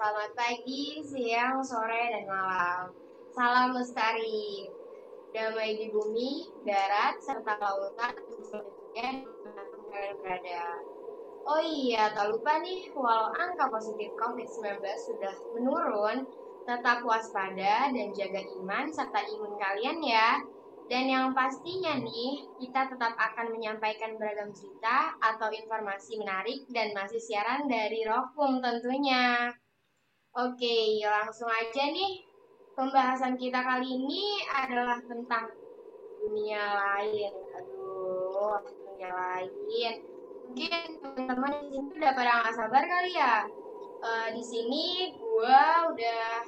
Selamat pagi, siang, sore, dan malam. Salam lestari, damai di bumi, darat, serta lautan, di mana pun kalian berada. Oh iya, tak lupa nih, walau angka positif COVID-19 sudah menurun, tetap waspada dan jaga iman serta imun kalian ya. Dan yang pastinya nih, kita tetap akan menyampaikan beragam cerita atau informasi menarik dan masih siaran dari Rokum tentunya. Oke, langsung aja nih. Pembahasan kita kali ini adalah tentang dunia lain. Aduh, dunia lain. Mungkin teman-teman di sini udah pada nggak sabar kali ya. Eh, di sini gua udah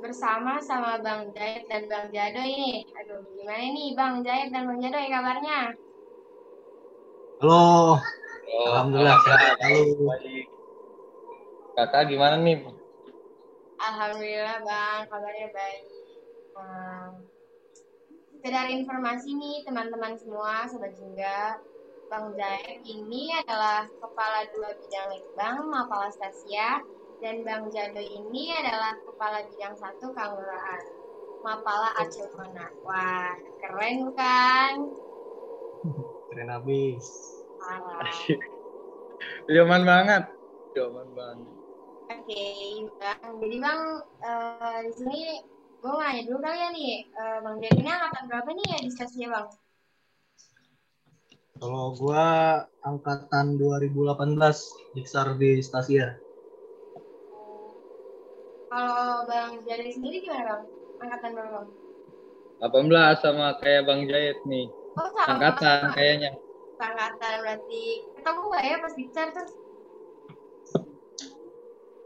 bersama sama Bang Jait dan Bang Jado ini. Aduh, gimana nih Bang Jait dan Bang Jado ya kabarnya? Halo, Oh, Alhamdulillah sehat. Halo. Baik. Kakak gimana nih? Alhamdulillah Bang, kabarnya baik. Hmm. Sekedar informasi nih teman-teman semua, Sobat Jingga. Bang Jait ini adalah Kepala Dua Bidang Litbang Mapala Stasia dan Bang Jado ini adalah Kepala Bidang Satu Kelurahan Mapala Aceh Mana. Wah, keren bukan? Keren habis. Parah. Zaman banget. Zaman banget. Oke, Bang. Jadi Bang, eh, di sini gue mau nanya dulu kali ya nih, eh, Bang ini angkatan berapa nih ya di stasiun Bang? Kalau gua angkatan 2018 Diksar di Stasia. Kalau Bang Jado sendiri gimana Bang? Angkatan berapa Bang? 18 sama kayak Bang Jait nih. Oh, sama. Angkatan kayaknya. Angkatan berarti ketemu nggak ya pas Diksar tuh?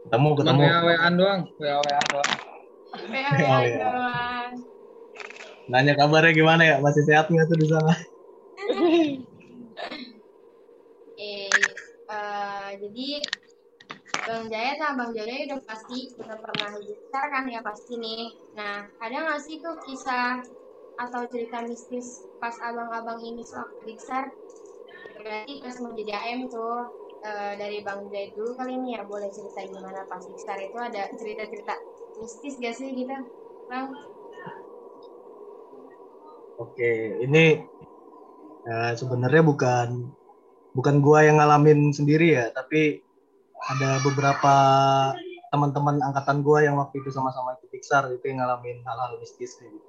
Ketemu, Cuma ketemu. WA-WAan doang. WA-WAan doang. PW Oh, iya. doang. Nanya kabarnya gimana ya? Masih sehat nggak tuh di sana? Eh, eh, jadi Bang Jaya sama Bang Jaya udah pasti udah pernah Diksar kan ya pasti nih. Nah, ada nggak sih tuh kisah atau cerita mistis pas abang-abang ini sewaktu Diksar? Berarti pas mau jadi AM tuh eh, dari Bang Jaya dulu kali ini ya boleh cerita gimana pas Diksar itu ada cerita-cerita mistis gak sih gitu, Bang? Oke, ini eh, sebenarnya bukan bukan gua yang ngalamin sendiri ya, tapi ada beberapa teman-teman angkatan gua yang waktu itu sama-sama ikut Diksar itu yang ngalamin hal-hal mistis kayak gitu.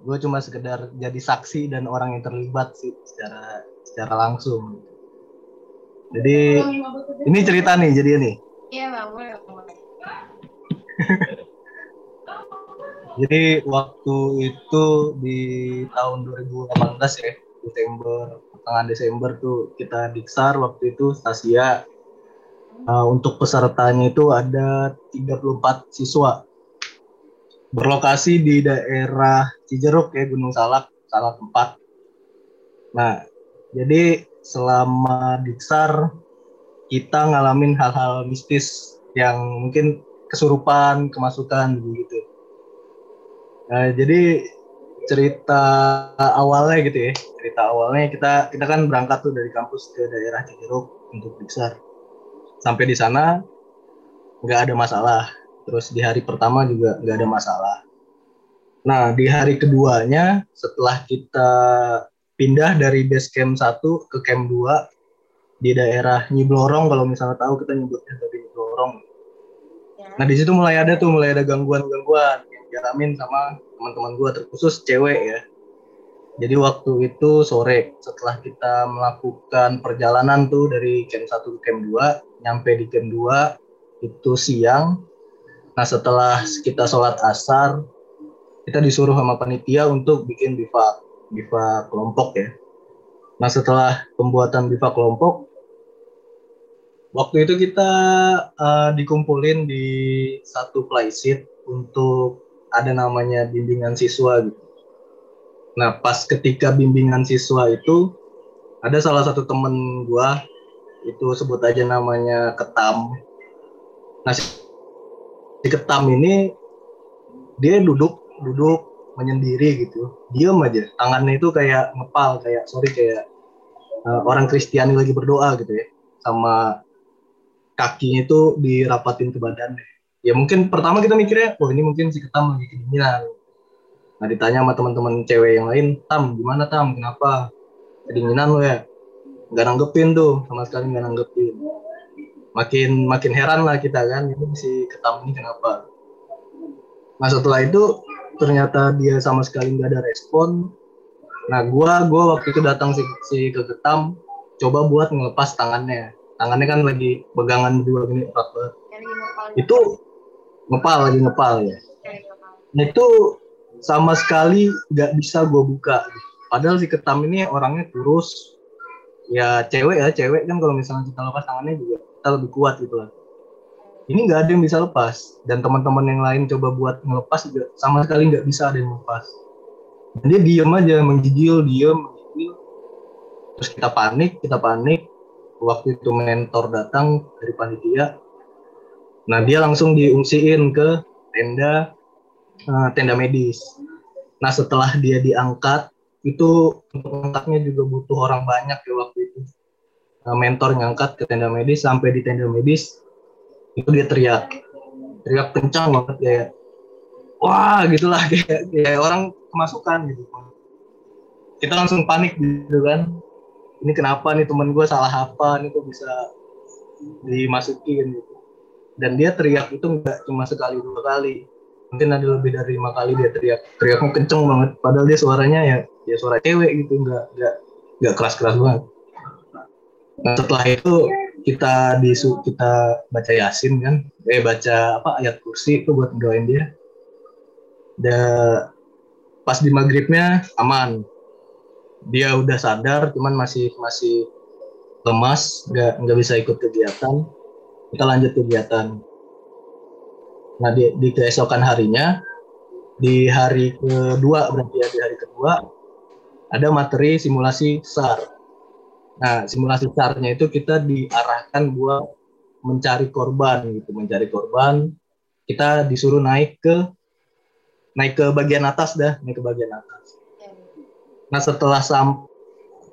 Gue cuma sekedar jadi saksi dan orang yang terlibat sih secara secara langsung. Jadi ini cerita nih jadi nih. Iya Bang, boleh Bang. boleh. Jadi waktu itu di tahun 2018 ya, Desember, pertengahan Desember tuh kita diksar waktu itu Stasia. Uh, untuk pesertanya itu ada 34 siswa. Berlokasi di daerah Cijeruk ya, Gunung Salak, Salak 4. Nah, jadi selama diksar kita ngalamin hal-hal mistis yang mungkin kesurupan, kemasukan gitu. Nah, jadi cerita awalnya gitu ya, cerita awalnya kita kita kan berangkat tuh dari kampus ke daerah Cijeruk untuk diksar. Sampai di sana nggak ada masalah. Terus di hari pertama juga nggak ada masalah. Nah, di hari keduanya setelah kita pindah dari base camp 1 ke camp 2 di daerah Nyiblorong kalau misalnya tahu kita nyebutnya dari Nyiblorong. Ya. Nah, di situ mulai ada tuh mulai ada gangguan-gangguan yang dialamin sama teman-teman gua terkhusus cewek ya. Jadi waktu itu sore setelah kita melakukan perjalanan tuh dari camp 1 ke camp 2, nyampe di camp 2 itu siang. Nah, setelah kita sholat asar, kita disuruh sama panitia untuk bikin bivak, bivak kelompok ya. Nah, setelah pembuatan bivak kelompok, waktu itu kita eh, dikumpulin di satu playsheet untuk ada namanya bimbingan siswa gitu. Nah, pas ketika bimbingan siswa itu ada salah satu temen gua itu sebut aja namanya Ketam. Nah, si Ketam ini dia duduk duduk menyendiri gitu, diem aja. Tangannya itu kayak ngepal, kayak sorry kayak eh, orang Kristiani lagi berdoa gitu ya, sama kakinya itu dirapatin ke badannya. Ya mungkin pertama kita mikirnya, wah ini mungkin si Ketam lagi kedinginan. Nah ditanya sama teman-teman cewek yang lain, Tam gimana Tam, kenapa? Kedinginan lo ya? Nggak nanggepin tuh, sama sekali nggak nanggepin. Makin makin heran lah kita kan, ini si Ketam ini kenapa? Nah setelah itu ternyata dia sama sekali nggak ada respon. Nah gua gua waktu itu datang si, si ke Ketam, coba buat ngelepas tangannya. Tangannya kan lagi pegangan dua gini erat banget. Ngepal Itu ngepal lagi ngepal ya. Nah, itu sama sekali nggak bisa gue buka. Padahal si ketam ini orangnya kurus. Ya cewek ya, cewek kan kalau misalnya kita lepas tangannya juga kita lebih kuat gitu lah. Ini nggak ada yang bisa lepas. Dan teman-teman yang lain coba buat ngelepas juga sama sekali nggak bisa ada yang lepas. Dan dia diem aja, menggigil, diem, menggigil. Terus kita panik, kita panik. Waktu itu mentor datang dari panitia. Nah dia langsung diungsiin ke tenda eh, tenda medis. Nah setelah dia diangkat itu untuk angkatnya juga butuh orang banyak ya waktu itu. Nah, mentor ngangkat ke tenda medis sampai di tenda medis itu dia teriak, teriak kencang banget kayak wah gitulah kayak, kayak orang kemasukan gitu. Kita langsung panik gitu kan. Ini kenapa nih? Temen gue salah apa? Nih kok bisa dimasukin? gitu. Dan dia teriak itu nggak cuma sekali dua kali, mungkin ada lebih dari lima kali dia teriak. Teriaknya kenceng banget. Padahal dia suaranya ya ya suara cewek gitu nggak nggak nggak keras keras banget. Nah setelah itu kita disu kita baca yasin kan? Eh baca apa ayat kursi itu buat doain dia. Dan pas di maghribnya aman. Dia udah sadar cuman masih masih lemas nggak nggak bisa ikut kegiatan. Kita lanjut kegiatan. Nah di, di keesokan harinya di hari kedua berarti ya di hari kedua ada materi simulasi SAR. Nah simulasi SAR-nya itu kita diarahkan buat mencari korban gitu, mencari korban. Kita disuruh naik ke naik ke bagian atas dah, naik ke bagian atas. Nah setelah sam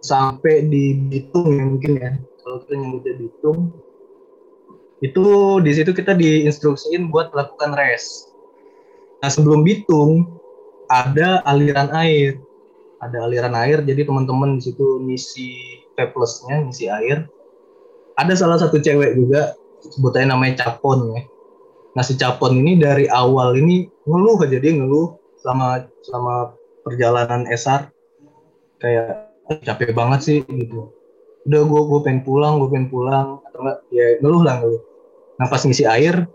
sampai di Bitung ya mungkin ya, kalau kita nyebutnya Bitung, itu di situ kita diinstruksiin buat melakukan res. Nah sebelum Bitung ada aliran air, ada aliran air. Jadi teman-teman di situ ngisi peplusnya, ngisi air. Ada salah satu cewek juga sebutannya namanya Capon ya. Nah si Capon ini dari awal ini ngeluh aja dia ngeluh selama selama perjalanan esar kayak "Eh, capek banget sih gitu. Udah gue gue pengen pulang, gue pengen pulang atau enggak ya ngeluh lah ngeluh. Nah pas ngisi air,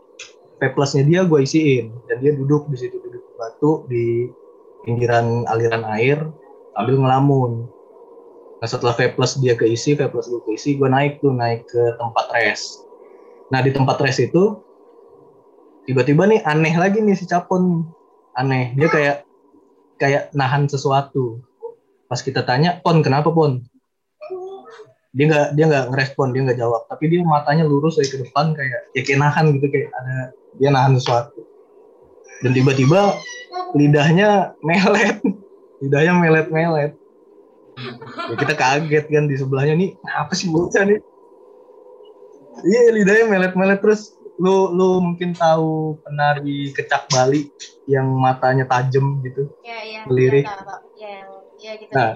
peplusnya dia gue isiin dan dia duduk di situ duduk batu di pinggiran aliran air sambil ngelamun. Nah setelah plus dia keisi, plus gue keisi, gue naik tuh naik ke tempat res. Nah di tempat res itu tiba-tiba nih aneh lagi nih si Capon aneh dia kayak kayak nahan sesuatu. Pas kita tanya, Pon kenapa Pon? dia nggak dia nggak ngerespon dia nggak jawab tapi dia matanya lurus dari ke depan kayak ya kayak nahan gitu kayak ada dia nahan sesuatu dan tiba-tiba lidahnya melet lidahnya melet melet ya, kita kaget kan di sebelahnya nih apa sih bocah nih iya lidahnya melet melet terus lu lu mungkin tahu penari kecak Bali yang matanya tajam gitu tahu. Iya, yang- iya gitu. Nah,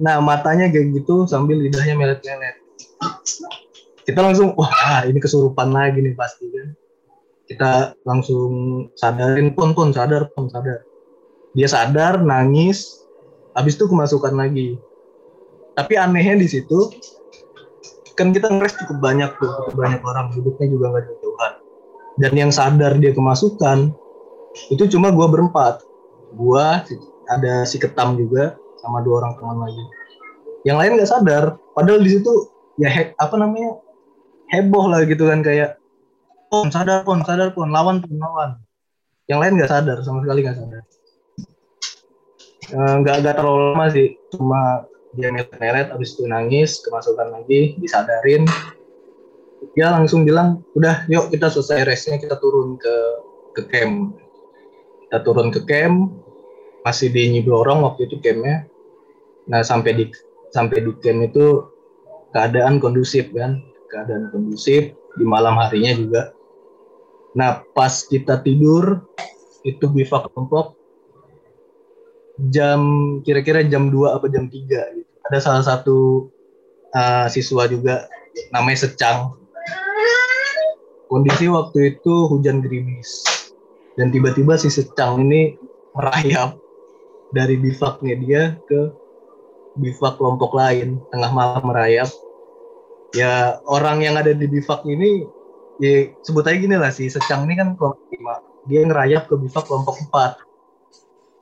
nah matanya kayak gitu sambil lidahnya melet-melet. Kita langsung, wah ah, ini kesurupan lagi nih pasti kan. Kita langsung sadarin, pun pun sadar, pun sadar. Dia sadar, nangis, habis itu kemasukan lagi. Tapi anehnya di situ, kan kita ngeres cukup banyak tuh, cukup banyak orang, duduknya juga nggak jauhan. Dan yang sadar dia kemasukan, itu cuma gua berempat. Si- ada si Ketam juga, sama dua orang teman lagi. Yang lain nggak sadar, padahal di situ ya hack apa namanya heboh lah gitu kan kayak pon sadar pon sadar pon lawan pon lawan yang lain nggak sadar sama sekali nggak sadar Eh, nggak nggak terlalu lama sih. Cuma dia meret-meret habis itu nangis kemasukan lagi disadarin. Dia langsung bilang udah yuk kita selesai race-nya kita turun ke ke camp. Kita turun ke camp masih di Nyiblorong waktu itu campnya. Nah sampai di sampai di camp itu keadaan kondusif kan? Keadaan kondusif di malam harinya juga. Nah pas kita tidur itu bivak kelompok jam kira-kira jam 2 apa jam 3 gitu. ada salah satu uh, siswa juga namanya Secang. Kondisi waktu itu hujan gerimis. Dan tiba-tiba si Secang ini merayap dari bivaknya dia ke bivak kelompok lain. Tengah malam merayap. Ya orang yang ada di bivak ini ya sebut aja gini lah si Secang ini kan kelompok lima. Dia ngerayap ke bivak kelompok 4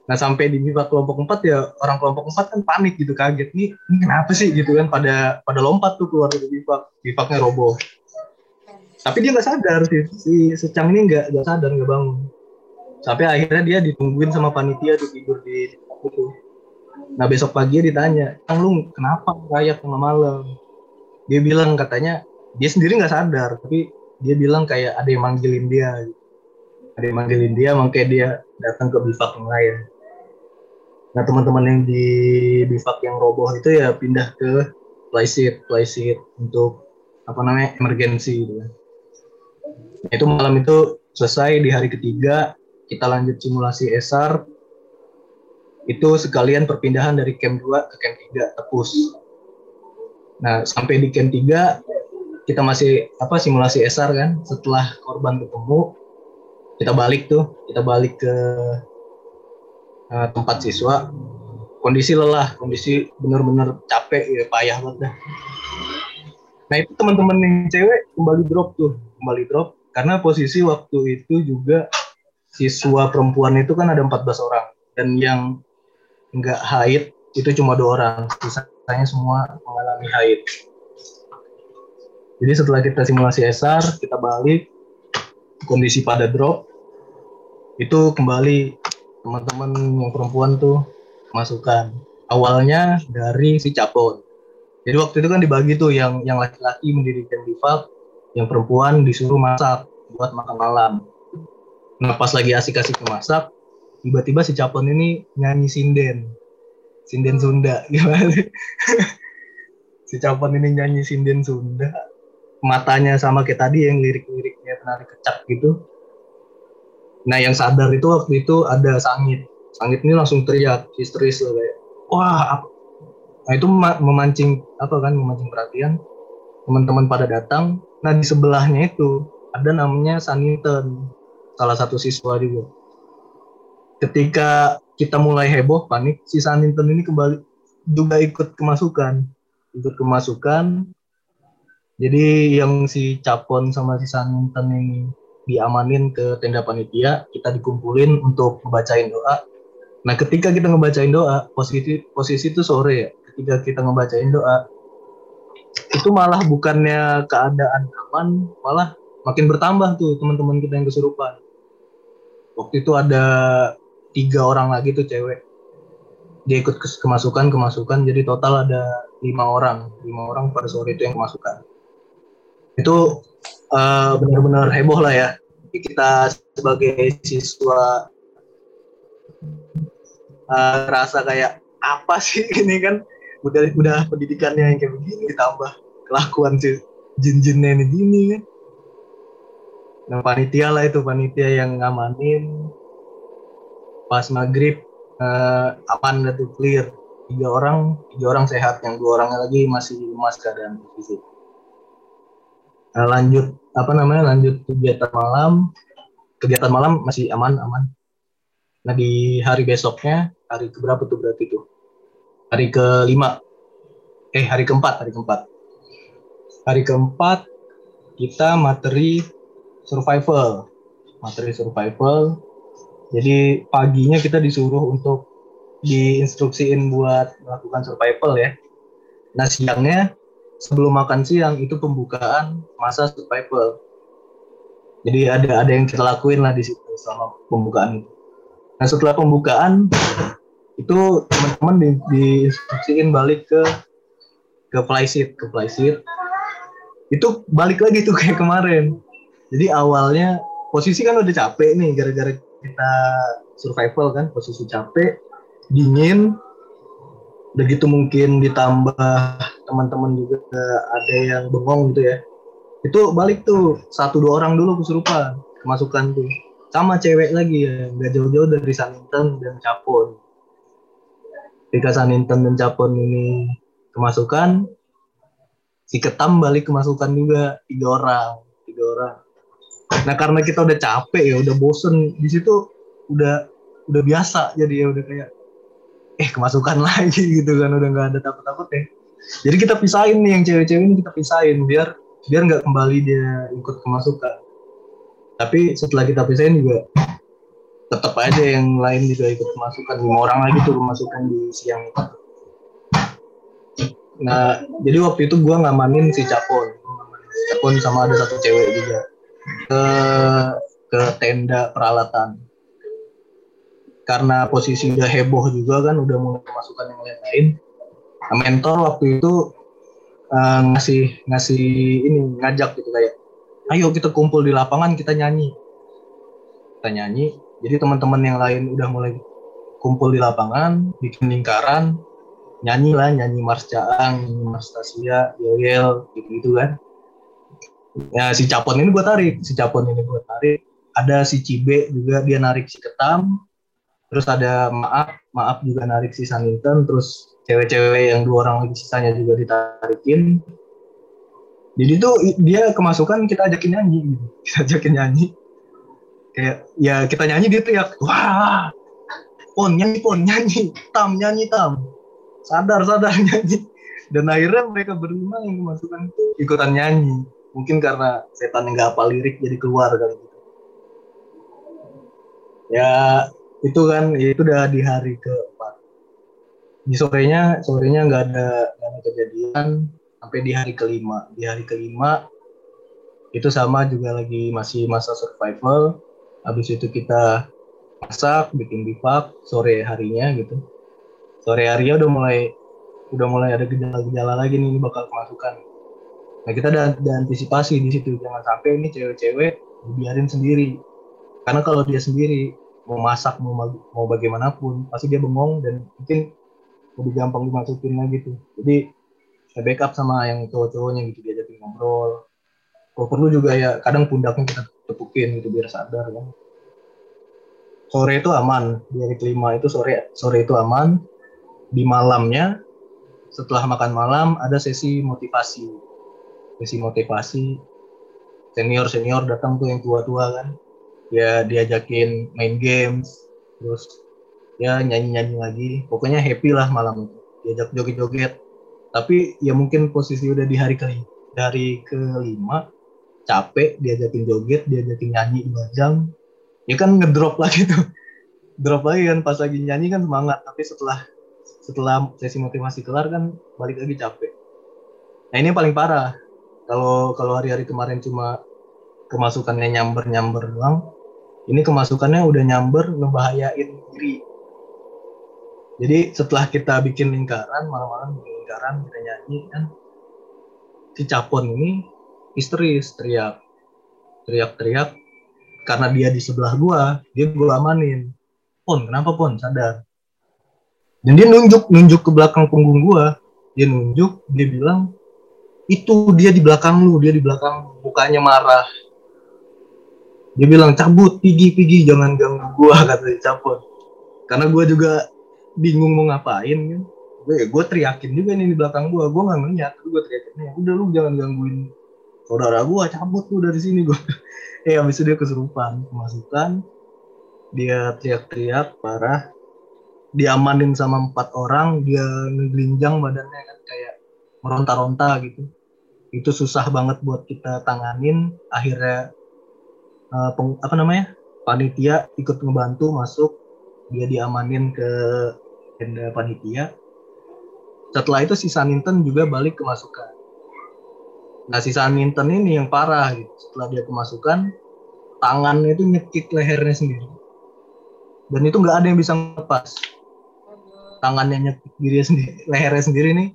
nah sampai di bivak kelompok 4 ya orang kelompok 4 kan panik gitu kaget. Nih ini kenapa sih? Gitu kan pada pada lompat tuh keluar dari bivak bivaknya roboh. Tapi dia nggak sadar sih. Si Secang ini nggak nggak sadar nggak bangun. Sampai akhirnya dia ditungguin sama panitia tuh tidur di itu. Nah besok pagi ditanya Kang lu kenapa kayak tengah malam? Dia bilang katanya dia sendiri nggak sadar tapi dia bilang kayak ada yang manggilin dia. Ada yang manggilin dia makanya dia datang ke bivak yang lain nah teman-teman yang di bivak yang roboh itu ya pindah ke playseat playseat untuk apa namanya emergensi gitu kan. itu malam itu selesai di hari ketiga kita lanjut simulasi ESAR itu sekalian perpindahan dari camp 2 ke camp 3 tepus. Nah sampai di camp 3 kita masih apa simulasi ESAR kan. Setelah korban ketemu kita balik tuh kita balik ke uh, tempat siswa. Kondisi lelah kondisi benar-benar capek ya payah banget dah. Nah itu teman-teman yang cewek kembali drop tuh kembali drop. Karena posisi waktu itu juga siswa perempuan itu kan ada 14 orang. Dan yang nggak haid itu cuma dua orang. Sisanya semua mengalami haid. Jadi setelah kita simulasi SR kita balik kondisi pada drop itu kembali teman-teman yang perempuan tuh masukan. Awalnya dari si Capon. Jadi waktu itu kan dibagi tuh yang yang laki-laki mendirikan bivak yang perempuan disuruh masak buat makan malam. Nah pas lagi asik-asik masak tiba-tiba si Capon ini nyanyi sinden. Sinden Sunda gimana? Si Capon ini nyanyi sinden Sunda. Matanya sama kayak tadi yang lirik-liriknya penari kecak gitu nah yang sadar itu waktu itu ada sangit. Sangit ini langsung teriak histeris loh kayak wah nah itu memancing apa kan memancing perhatian. Teman-teman pada datang nah di sebelahnya itu ada namanya Saninten salah satu siswa juga. Ketika kita mulai heboh panik si Saninten ini kembali juga ikut kemasukan. Ikut kemasukan. Jadi yang si Capon sama si Saninten ini diamanin ke tenda panitia, kita dikumpulin untuk ngebacain doa. Nah, ketika kita ngebacain doa, posisi posisi itu sore ya. Ketika kita ngebacain doa, itu malah bukannya keadaan aman, malah makin bertambah tuh teman-teman kita yang kesurupan. Waktu itu ada tiga orang lagi tuh cewek. Dia ikut kemasukan kemasukan, jadi total ada lima orang, lima orang pada sore itu yang kemasukan. Itu uh, benar-benar heboh lah ya. Kita sebagai siswa uh, rasa kayak apa sih ini kan? Udah udah pendidikannya yang kayak begini ditambah kelakuan si jin-jinnya ini gini kan. Nah panitia lah itu panitia yang ngamanin. Pas maghrib uh, aman tuh clear. Tiga orang tiga orang sehat yang dua orangnya lagi masih lemas keadaan fisik nah, lanjut apa namanya lanjut kegiatan malam. Kegiatan malam masih aman aman. Nah di hari besoknya hari keberapa tuh berarti tuh? Hari kelima. Eh hari keempat hari keempat. Hari keempat kita materi survival. Materi survival. Jadi paginya kita disuruh untuk diinstruksiin buat melakukan survival ya. Nah siangnya sebelum makan siang itu pembukaan masa survival. Jadi ada ada yang kita lakuin lah di situ selama pembukaan. Nah setelah pembukaan itu teman-teman di, diinstruksiin balik ke ke flysheet ke flysheet itu balik lagi tuh kayak kemarin. Jadi awalnya posisi kan udah capek nih gara-gara kita survival kan posisi capek dingin begitu mungkin ditambah teman-teman juga ada yang bengong gitu ya. Itu balik tuh satu dua orang dulu kesurupan kemasukan tuh. Sama cewek lagi ya nggak jauh-jauh dari Saninten dan Capon. Ketika Saninten dan Capon ini kemasukan si Ketam balik kemasukan juga tiga orang tiga orang. Nah karena kita udah capek ya udah bosen di situ udah udah biasa jadi ya udah kayak eh kemasukan lagi gitu kan udah nggak ada takut takut ya. Jadi kita pisahin nih yang cewek-cewek ini kita pisahin biar biar nggak kembali dia ikut kemasukan. Tapi setelah kita pisahin juga tetap aja yang lain juga ikut kemasukan. Lima orang lagi tuh kemasukan di siang itu. Nah jadi waktu itu gua ngamanin si Capon. Capon sama ada satu cewek juga. Ke ke tenda peralatan karena posisi udah heboh juga kan udah mulai kemasukan yang lain-lain. Nah, mentor waktu itu uh, ngasih ngasih ini ngajak gitu kayak ayo kita kumpul di lapangan kita nyanyi. Kita nyanyi jadi teman-teman yang lain udah mulai kumpul di lapangan bikin lingkaran nyanyi lah nyanyi Mars Caang nyanyi Mars Tasia Yoyel gitu gitu kan. Ya si Capon ini gue tarik si Capon ini gue tarik. Ada si Cibe juga dia narik si Ketam terus ada maaf maaf juga narik si Saninten terus cewek-cewek yang dua orang lagi sisanya juga ditarikin. Jadi tuh dia kemasukan kita ajakin nyanyi gitu. kita ajakin nyanyi. Kayak ya kita nyanyi dia teriak wah pon nyanyi pon nyanyi tam nyanyi tam. Sadar sadar nyanyi. Dan akhirnya mereka berlima yang kemasukan itu ikutan nyanyi. Mungkin karena setan yang nggak apa lirik jadi keluar kali gitu. Ya itu kan itu udah di hari keempat. Di sorenya sorenya nggak ada nggak ada kejadian. Sampai di hari kelima. Di hari kelima itu sama juga lagi masih masa survival. Habis itu kita masak bikin bivak sore harinya gitu. Sore harinya udah mulai udah mulai ada gejala-gejala lagi nih ini bakal kemasukan. Nah kita ada, ada antisipasi di situ. Jangan sampai ini cewek-cewek dibiarin sendiri. Karena kalau dia sendiri mau masak mau mau bagaimanapun pasti dia bengong dan mungkin lebih gampang dimasukin lagi tuh. Jadi saya backup sama yang cowok-cowoknya gitu diajakin ngobrol. Kalau perlu juga ya kadang pundaknya kita tepukin gitu biar sadar kan. Sore itu aman di hari kelima itu sore sore itu aman. Di malamnya setelah makan malam ada sesi motivasi. Sesi motivasi. Senior senior datang tuh yang tua tua kan ya diajakin main games terus ya nyanyi nyanyi lagi. Pokoknya happy lah malam. Diajak joget joget tapi ya mungkin posisi udah di hari ke dari kelima capek diajakin joget diajakin nyanyi dua jam. Ya kan ngedrop lagi tuh drop lagi kan pas lagi nyanyi kan semangat. Tapi setelah setelah sesi motivasi kelar kan balik lagi capek. Nah ini yang paling parah. Kalau kalau hari-hari kemarin cuma kemasukannya nyamber nyamber doang ini kemasukannya udah nyamber ngebahayain diri. Jadi setelah kita bikin lingkaran malam-malam bikin lingkaran kita nyanyi kan si capon ini histeris teriak. Teriak-teriak karena dia di sebelah gua dia gua amanin. Pon kenapa pon? Sadar. Dan dia nunjuk nunjuk ke belakang punggung gua. Dia nunjuk dia bilang itu dia di belakang lu dia di belakang mukanya marah dia bilang cabut pigi pigi jangan ganggu gua kata dia cabut. Karena gua juga bingung mau ngapain kan. Gue gue teriakin juga nih di belakang gua. Gua nggak ngeliat gue teriakin nih udah lu jangan gangguin saudara gua cabut lu dari sini gua. Eh habis itu dia kesurupan kemasukan. Dia teriak-teriak parah. Diamanin sama empat orang dia ngegelinjang badannya kan kayak meronta-ronta gitu. Itu susah banget buat kita tanganin. Akhirnya uh, peng, apa namanya panitia ikut ngebantu masuk dia diamanin ke tenda panitia setelah itu si Saninten juga balik ke masukan Nah si Saminton ini yang parah gitu. Setelah dia kemasukan, tangannya itu nyekik lehernya sendiri. Dan itu nggak ada yang bisa lepas. Tangannya nyekik diri sendiri, lehernya sendiri nih.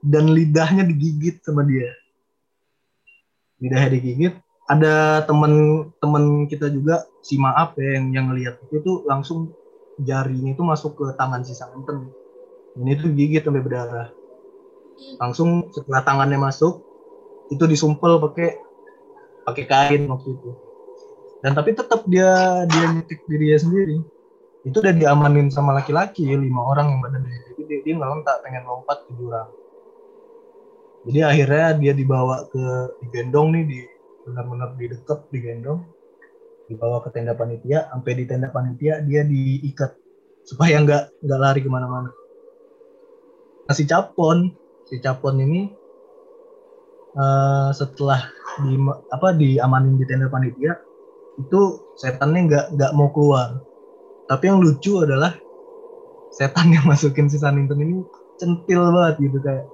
Dan lidahnya digigit sama dia. Lidahnya digigit. Ada temen-temen kita juga si maaf ya yang yang ngelihat itu tuh langsung jarinya itu masuk ke tangan si Saminton. Ini tuh gigit sampai berdarah. Langsung setelah tangannya masuk, itu disumpel pakai pakai kain waktu itu dan tapi tetap dia dia nyetik dirinya sendiri itu udah diamanin sama laki-laki lima orang yang badan jadi dia, dia ngelontak pengen lompat ke jurang jadi akhirnya dia dibawa ke digendong nih di benar-benar di deket digendong dibawa ke tenda panitia sampai di tenda panitia dia diikat supaya nggak nggak lari ke mana-mana. Nah si capon si capon ini uh, setelah di apa diamanin di tenda panitia itu setannya nggak nggak mau keluar. Tapi yang lucu adalah setan yang masukin si Saninton ini centil banget gitu kayak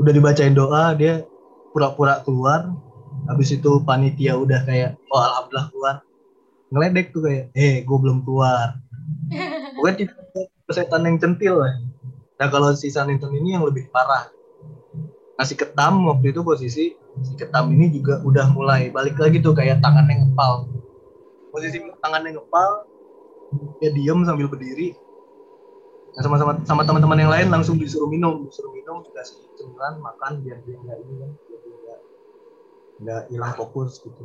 udah dibacain doa dia pura-pura keluar habis itu panitia udah kayak oh alhamdulillah keluar. Ngeledek tuh kayak eh gue belum keluar. Bukan setan yang centil lah nah kalau si Saninton ini yang lebih parah. Ngasih ketam waktu itu posisi si ketam ini juga udah mulai balik lagi tuh kayak tangannya ngepal. Posisi tangannya ngepal dia diem sambil berdiri. Nah, sama-sama sama teman-teman yang lain langsung disuruh minum. Disuruh minum dikasih cemilan makan biar dia nggak ini kan nggak hilang fokus gitu.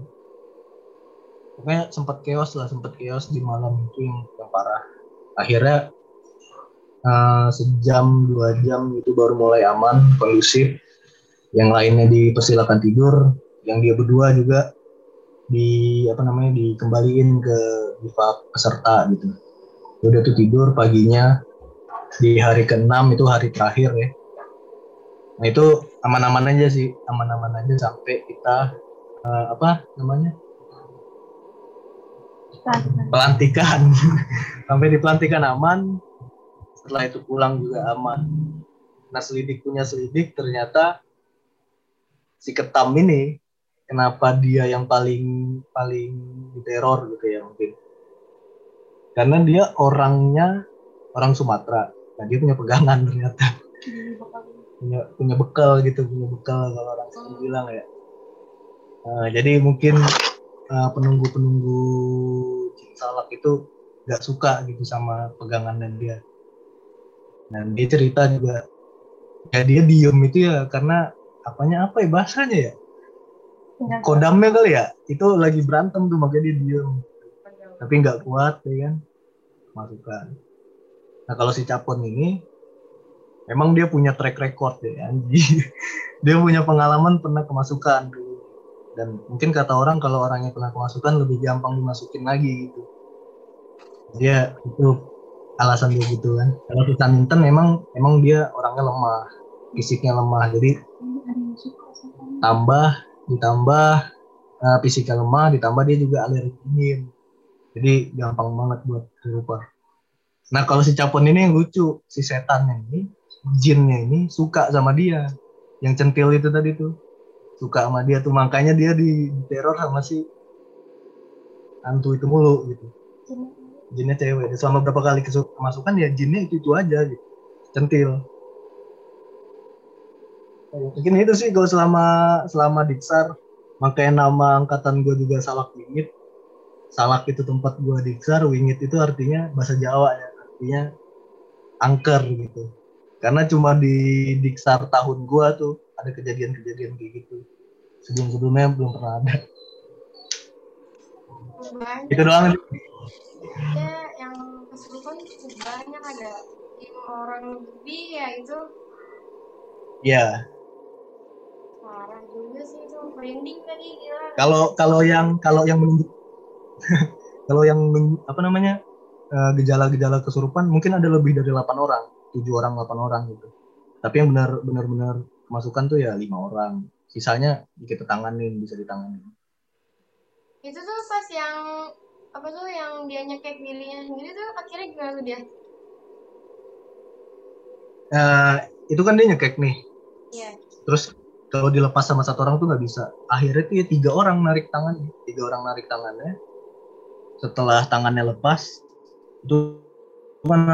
Pokoknya sempat chaos lah sempat chaos di malam itu yang, yang parah. Akhirnya uh, sejam dua jam itu baru mulai aman kondusif. Yang lainnya dipersilakan tidur yang dia berdua juga di apa namanya dikembaliin ke diva peserta gitu. Udah tuh tidur paginya di hari ke-6 itu hari terakhir ya. Nah itu aman-aman aja sih aman-aman aja sampai kita uh, apa namanya? Pelantikan. Sampai di pelantikan aman setelah itu pulang juga aman. Nah selidik punya selidik ternyata si ketam ini kenapa dia yang paling paling diteror gitu ya mungkin? Karena dia orangnya orang Sumatera. Nah dia punya pegangan ternyata punya punya bekal gitu punya bekal kalau orang sini bilang ya. Nah, jadi mungkin uh, penunggu penunggu salak itu nggak suka gitu sama pegangan dan dia. Dan dia cerita juga ya dia diem itu ya karena apanya apa ya bahasanya ya? Kodamnya kali ya? Itu lagi berantem tuh makanya dia diem. Tapi nggak kuat ya kan? Masukan. Nah kalau si Capon ini emang dia punya track record ya anji dia punya pengalaman pernah kemasukan dulu. Dan mungkin kata orang kalau orangnya pernah kemasukan lebih gampang dimasukin lagi gitu. Dia itu alasan dia gitu kan. Kalau si Saminton emang emang dia orangnya lemah. Fisiknya lemah jadi tambah ditambah. Uh, fisiknya lemah ditambah dia juga alergi dingin. Jadi gampang banget buat dirubah nah kalau si capon ini yang lucu si setannya ini jinnya ini suka sama dia. Yang centil itu tadi tuh. Suka sama dia tuh. Makanya dia di teror sama si hantu itu mulu gitu. Jinnya cewek. Selama berapa kali kemasukan ya jinnya itu itu aja gitu. Centil. Mungkin itu sih kalau selama selama diksar makanya nama angkatan gue juga salak wingit. Salak itu tempat gue diksar wingit itu artinya bahasa Jawa ya. Artinya angker gitu karena cuma di diksar tahun gue tuh ada kejadian-kejadian kayak gitu. Sebelum sebelumnya belum pernah ada. Banyak itu doang ya yang kesulitan cukup banyak ada lima orang lebih ya itu. Ya parah juga sih itu branding tadi gila. Kalau kalau yang kalau yang menunjuk kalau yang apa namanya eh, gejala-gejala kesurupan mungkin ada lebih dari 8 orang tujuh orang 8 orang gitu. Tapi yang benar benar benar kemasukan tuh ya lima orang. Sisanya kita tanganin bisa ditanganin. Itu tuh pas yang apa tuh yang dia nyekek dirinya sendiri tuh akhirnya gimana tuh dia? Eh, itu kan dia nyekek nih. Iya. terus kalau dilepas sama satu orang tuh nggak bisa. Akhirnya tuh ya tiga orang narik tangannya tiga orang narik tangannya. Setelah tangannya lepas itu kan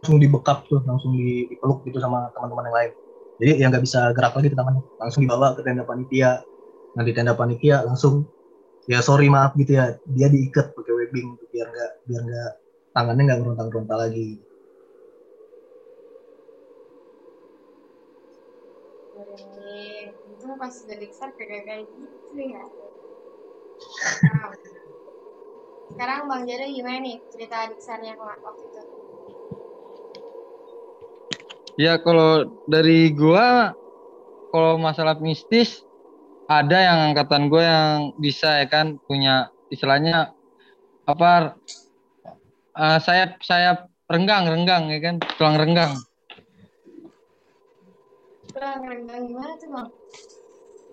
langsung dibekap tuh langsung di- dipeluk gitu sama teman-teman yang lain. Jadi ya nggak bisa gerak lagi tuh tangannya. Langsung dibawa ke tenda panitia. Nah di tenda panitia langsung ya sorry maaf gitu ya. Dia diikat pakai webbing biar nggak biar nggak tangannya nggak ngerontak-rontak lagi. Itu pas udah diksar kayak gitu ya. Sekarang, sekarang Bang Jado gimana nih cerita diksarnya waktu itu? Ya kalau dari gua kalau masalah mistis ada yang angkatan gue yang bisa ya kan punya istilahnya apa eh, sayap sayap renggang renggang ya kan tulang renggang Tulang renggang gimana tuh Bang?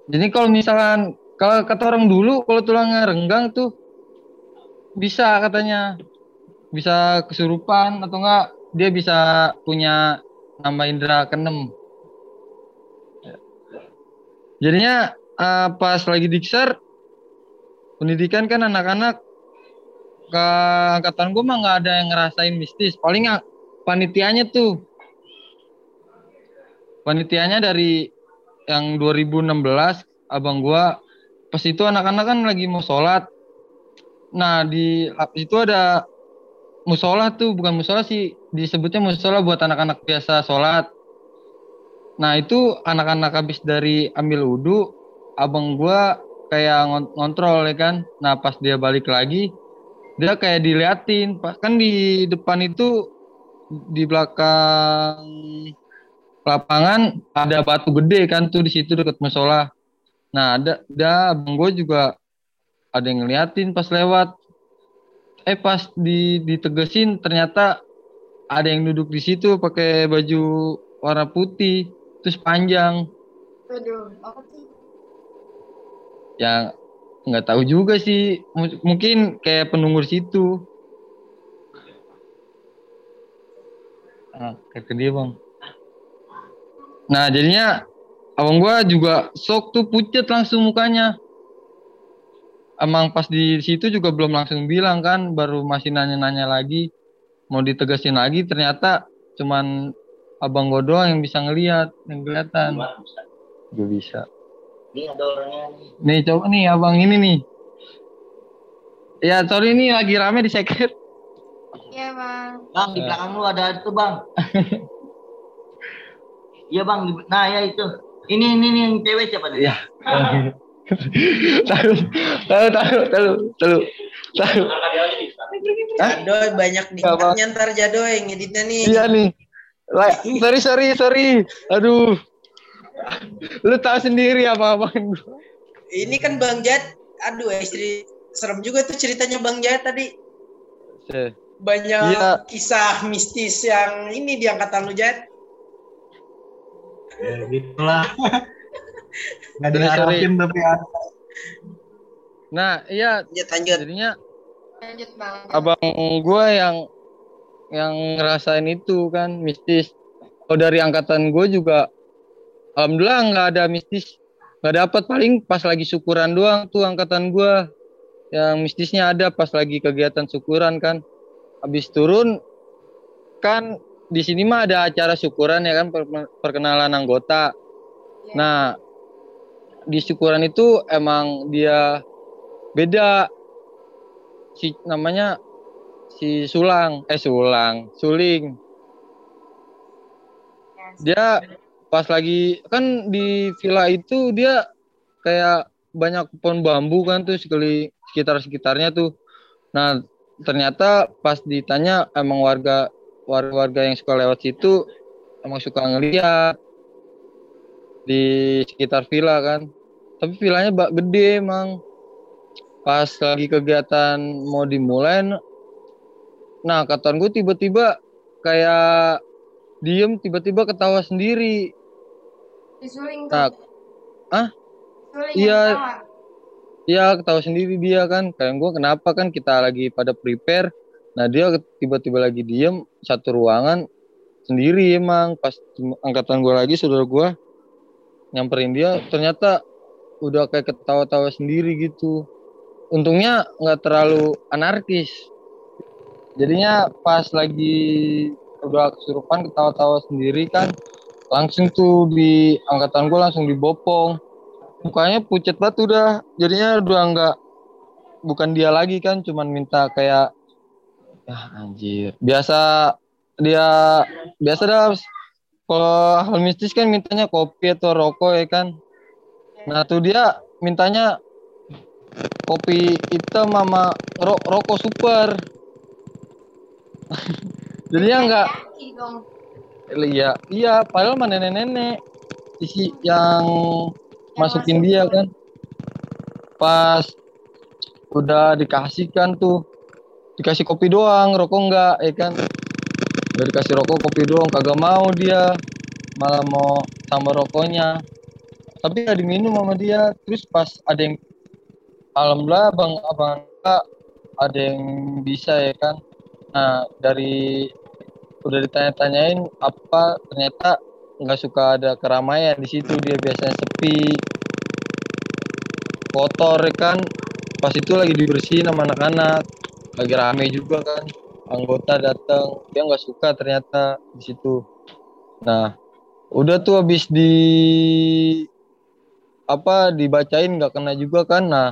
jadi kalau misalkan kalau kata orang dulu kalau tulangnya renggang tuh bisa katanya bisa kesurupan atau enggak dia bisa punya nama indera keenem. Jadinya eh, pas lagi diksar pendidikan kan anak-anak ke angkatan gue mah nggak ada yang ngerasain mistis. Paling panitianya tuh. Panitianya dari yang 2016 abang gua pas itu anak-anak kan lagi mau sholat. Nah di itu ada musola tuh bukan musola sih disebutnya musola buat anak-anak biasa sholat nah itu anak-anak habis dari ambil wudhu abang gua kayak ngon- ngontrol ya kan nah pas dia balik lagi dia kayak diliatin kan di depan itu di belakang lapangan ada batu gede kan tuh di situ dekat musola. Nah ada, ada abang gue juga ada yang ngeliatin pas lewat. Eh pas di ditegesin ternyata ada yang duduk di situ pakai baju warna putih terus panjang. Waduh, apa sih? Ya nggak tahu juga sih M- mungkin kayak penunggu situ. Ah, kayak ke dia bang. Nah jadinya abang gua juga sok tuh pucet langsung mukanya. Emang pas di situ juga belum langsung bilang kan, baru masih nanya-nanya lagi, mau ditegasin lagi ternyata cuman abang gua doang yang bisa ngelihat, yang kelihatan. Gak bisa. Ini ada orangnya nih. Nih coba nih abang ini nih. Ya sorry ini lagi rame di secret. Iya Bang. Bang, di belakang lu ada itu, Bang. Iya, Bang. Nah, ya itu. Ini ini, ini yang cewek siapa nih? Ya. tahu, tahu, tahu, tahu, tahu, tahu. Jadoy banyak di Gak apa. ntar Jadoy ngeditnya nih. Iya nih. Lah, sorry, sorry, sorry. Aduh. Lu tahu sendiri apa gua. Ini kan Bang Jat, aduh istri serem juga tuh ceritanya Bang Jat tadi. Banyak Iya. kisah mistis yang ini di angkatan lu Jat. ya gitulah diharapin tapi ada Nah, iya Jat lanjut. jadinya Lanjut Bang. abang gua yang yang ngerasain itu kan mistis. Oh dari angkatan gue juga, alhamdulillah nggak ada mistis, nggak dapat paling pas lagi syukuran doang tuh angkatan gua yang mistisnya ada pas lagi kegiatan syukuran kan. Habis turun kan di sini mah ada acara syukuran ya kan per- perkenalan anggota. Iya. Nah di syukuran itu emang dia beda. Si namanya si Sulang. Eh Sulang. Suling. Dia pas lagi kan di villa itu dia kayak banyak pohon bambu kan tuh sekali sekitar sekitarnya tuh. Nah ternyata pas ditanya emang warga warga-warga yang suka lewat situ emang suka ngeliat di sekitar villa kan tapi villanya bak gede emang pas lagi kegiatan mau dimulai nah katan gue tiba-tiba kayak diem tiba-tiba ketawa sendiri Disuling. Nah, ah? Iya. yang ketawa. ya ketawa sendiri dia kan kayak gue kenapa kan kita lagi pada prepare nah dia tiba-tiba lagi diem satu ruangan sendiri emang pas angkatan gue lagi saudara gue nyamperin dia ternyata udah kayak ketawa-tawa sendiri gitu. Untungnya nggak terlalu anarkis. Jadinya pas lagi udah kesurupan ketawa-tawa sendiri kan langsung tuh di angkatan gue langsung dibopong. Mukanya pucet banget udah. Jadinya udah nggak bukan dia lagi kan cuman minta kayak ya anjir. Biasa dia biasa dah kalau hal mistis kan mintanya kopi atau rokok ya kan nah tuh dia mintanya kopi hitam sama ro rokok super. Jadinya enggak iya iya padahal mah nenek-nenek. Isi yang masukin dia kan. Pas udah dikasihkan tuh dikasih kopi doang rokok enggak ya kan. Udah dikasih rokok kopi doang kagak mau dia. Malah mau tambah rokoknya tapi gak diminum sama dia. Terus pas ada yang alhamdulillah bang abang ada yang bisa ya kan? Nah dari udah ditanya-tanyain apa ternyata nggak suka ada keramaian di situ. Dia biasanya sepi kotor ya kan? Pas itu lagi dibersihin sama anak-anak. Lagi rame juga kan? Anggota datang dia nggak suka ternyata di situ. Nah udah tuh habis di apa dibacain nggak kena juga kan? Nah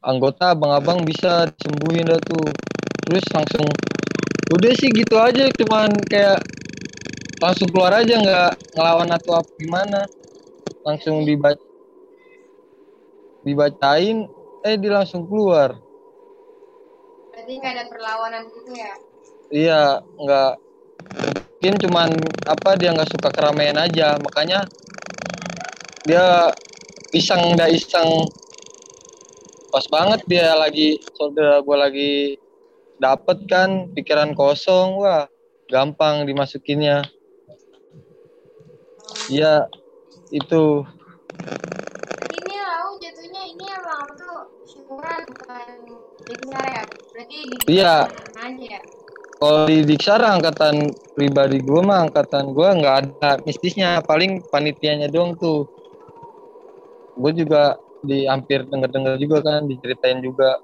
anggota abang-abang bisa disembuhin dah tuh. Terus langsung udah sih gitu aja cuman kayak langsung keluar aja nggak ngelawan atau apa gimana? Langsung dibaca dibacain eh dia langsung keluar. Berarti nggak ada perlawanan gitu ya? iya nggak mungkin cuman apa dia nggak suka keramaian aja makanya dia iseng ndak iseng. Pas banget dia lagi saudara gua lagi dapet kan pikiran kosong. Wah gampang dimasukinnya. Iya itu. Ini lau jatuhnya ini emang tuh? Syukuran bukan diksar ya? Berarti Iya. ya? kalau di Diksara angkatan pribadi gua mah angkatan gua nggak ada mistisnya. Paling panitianya doang tuh gue juga di hampir denger-denger juga kan diceritain juga.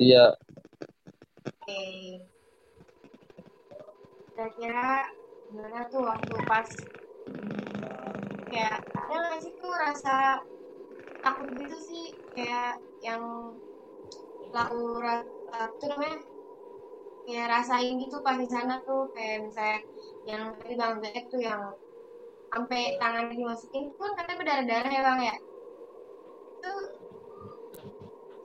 Iya. Oke. Kira-kira gimana tuh waktu pas kayak ada nggak sih tuh rasa takut gitu sih? Kayak yang lau ra- apa tuh namanya kayak rasain gitu pas di sana tuh kayak misalnya yang tadi bang Zaid tuh yang sampai tangannya dimasukin itu kan katanya berdarah-darah ya bang ya itu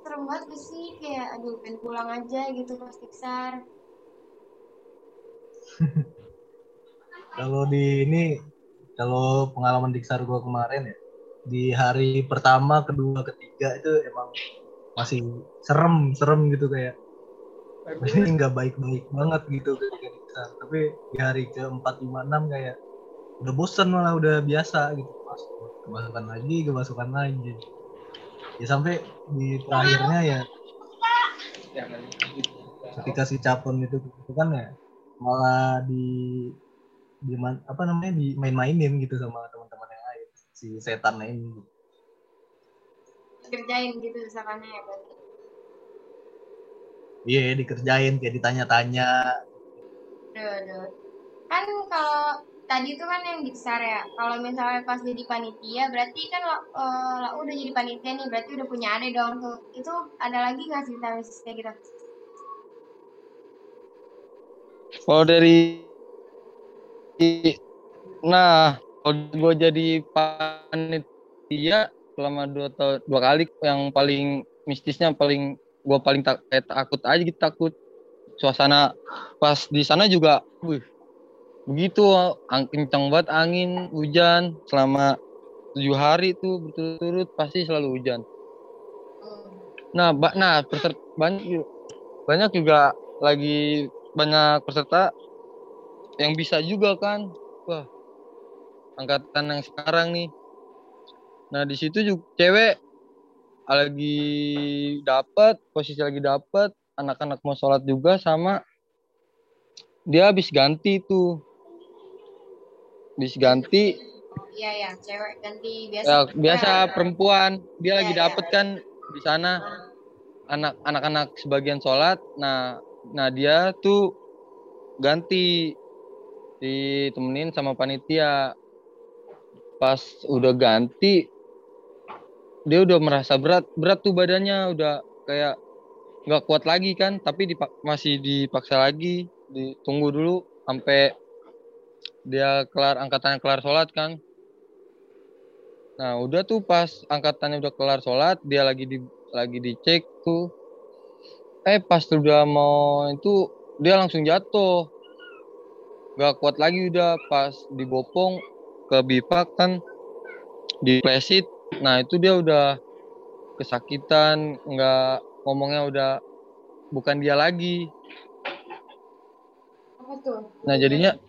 serem banget sih kayak aduh pengen pulang aja gitu pas diksar Kalau di ini, kalau pengalaman Diksar gua kemarin ya, di hari pertama, kedua, ketiga itu emang masih serem, serem gitu kayak. Ini nggak baik-baik banget gitu ketika. Tapi di hari keempat, lima, enam kayak udah bosan malah udah biasa gitu. Masuk, kemasukan lagi, kemasukan lagi. Ya sampai di terakhirnya ya ketika si Capon itu itu kan ya malah di di apa namanya di main-mainin gitu sama teman-teman yang lain si setannya ini kerjain gitu misalkannya ya berarti iya dikerjain kayak ditanya-tanya Aduh, aduh. Kan kalau tadi itu kan yang diksar ya. Kalau misalnya pas jadi panitia, berarti kan lo, eh, lo udah jadi panitia nih, berarti udah punya ade dong tuh. Itu ada lagi nggak sih cerita kayak gitu? Kalau dari nah kalau gue jadi panitia selama dua tahun dua kali yang paling mistisnya paling gue paling tak, kayak takut aja gitu takut. Suasana pas di sana juga wih begitu ang- kencang banget angin hujan selama tujuh hari tuh berturut-turut pasti selalu hujan. Nah ba- nah peserta banyak banyak juga lagi banyak peserta yang bisa juga kan. Wah angkatan yang sekarang nih. Nah di situ juga cewek lagi dapat posisi lagi dapat anak-anak mau sholat juga sama dia habis ganti tuh. Habis ganti Iya ya, cewek ganti biasa. ya, biasa Nah, perempuan. Dia Iya, lagi iya. dapet kan di sana. Anak anak-anak sebagian sholat. Nah nah dia tuh ganti. Ditemenin sama panitia. Pas udah ganti dia udah merasa berat berat tuh badannya udah kayak nggak kuat lagi kan tapi dipak- masih dipaksa lagi ditunggu dulu sampai dia kelar angkatannya kelar sholat kan. Nah udah tuh pas angkatannya udah kelar sholat dia lagi di lagi dicek tuh. Eh pas udah mau itu dia langsung jatuh. Gak kuat lagi udah pas dibopong ke bipak kan diplesit nah itu dia udah kesakitan nggak ngomongnya udah bukan dia lagi. Apa tuh? nah jadinya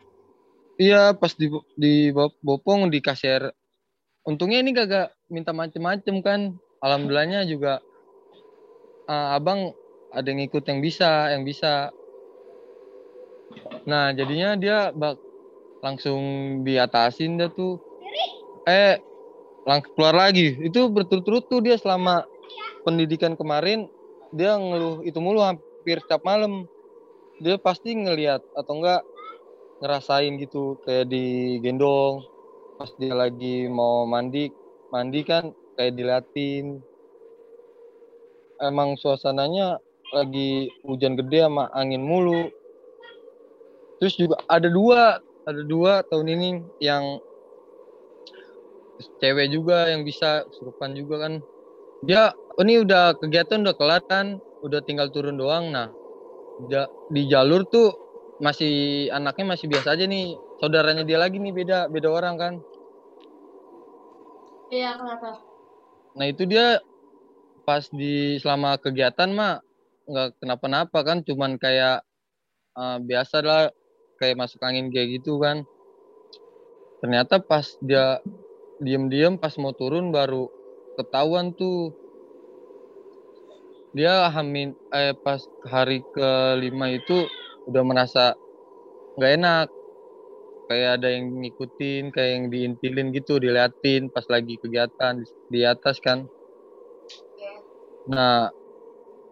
iya pas di di bopong dikasih air untungnya ini kagak minta macem-macem kan. Alhamdulillahnya juga eh, abang ada yang ikut yang bisa yang bisa. Nah jadinya dia bak langsung diatasin dah tuh. Eh langsung keluar lagi. Itu berturut-turut tuh dia selama pendidikan kemarin dia ngeluh itu mulu hampir setiap malam. Dia pasti ngelihat atau enggak ngerasain gitu kayak digendong pas dia lagi mau mandi mandi kan kayak diliatin. Emang suasananya lagi hujan gede sama angin mulu. Terus juga ada dua ada dua tahun ini yang cewek juga yang bisa kesurupan juga kan. Dia oh ini udah kegiatan udah kelar kan? Udah tinggal turun doang. Nah di jalur tuh masih anaknya masih biasa aja nih. Saudaranya dia lagi nih beda beda orang kan. Iya, kenapa? nah itu dia pas di selama kegiatan mah nggak kenapa-napa kan. Cuman kayak eh, biasa lah kayak masuk angin kayak gitu kan. Ternyata pas dia diem-diem pas mau turun baru ketahuan tuh. Dia hamin eh pas hari kelima itu udah merasa nggak enak. Kayak ada yang ngikutin kayak yang diintilin gitu diliatin pas lagi kegiatan di, di atas kan. Nah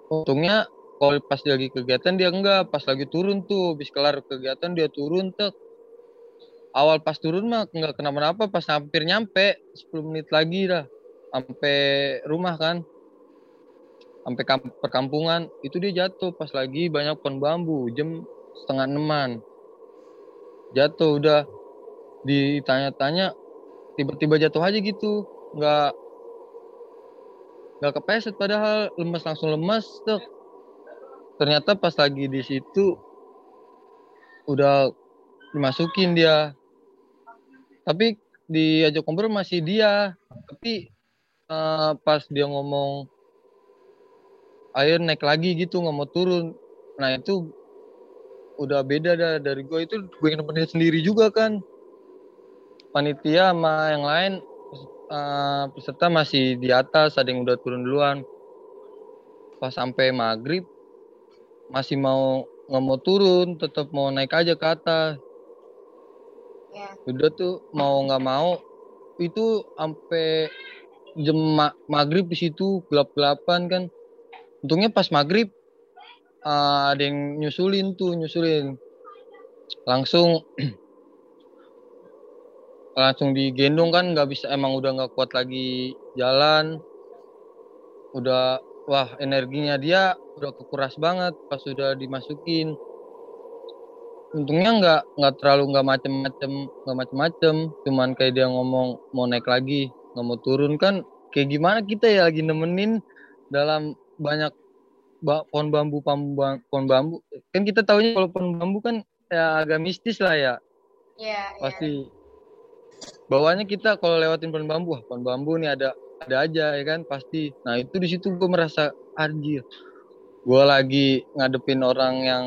untungnya kalau pas lagi kegiatan dia enggak pas lagi turun tuh habis kelar kegiatan dia turun tuh awal pas turun mah enggak kenapa-napa pas hampir nyampe 10 menit lagi dah. Sampai rumah kan. Sampai kamp- perkampungan. Itu dia jatuh pas lagi banyak pohon bambu jam setengah enaman. Jatuh udah. Ditanya-tanya tiba-tiba jatuh aja gitu. Nggak nggak kepeset padahal. Lemes langsung lemes tuh ternyata pas lagi di situ udah dimasukin dia. Tapi diajak ngobrol masih dia. Tapi eh, pas dia ngomong ayo naik lagi gitu nggak mau turun. Nah itu udah beda dah dari gue itu gue yang nemenin sendiri juga kan. Panitia sama yang lain eh, peserta masih di atas ada yang udah turun duluan. Pas sampai maghrib masih mau nggak mau turun tetap mau naik aja ke atas Udah tuh mau nggak mau itu sampai jam ma- maghrib di situ gelap gelapan kan. Untungnya pas maghrib eh, ada yang nyusulin tuh nyusulin. Langsung langsung digendong kan nggak bisa emang udah nggak kuat lagi jalan. Udah wah energinya dia udah kekuras banget pas sudah dimasukin untungnya nggak nggak terlalu nggak macem-macem nggak macem-macem. Cuman kayak dia ngomong mau naik lagi nggak mau turun. Kan kayak gimana kita ya lagi nemenin dalam banyak ba- pohon bambu pohon bambu. Kan kita tahunya kalau pohon bambu kan ya agak mistis lah ya. Iya, iya. pasti. Bawahnya kita kalau lewatin pohon bambu wah pohon bambu nih ada ada aja ya kan? Pasti. Nah itu di situ gue merasa anjir gue lagi ngadepin orang yang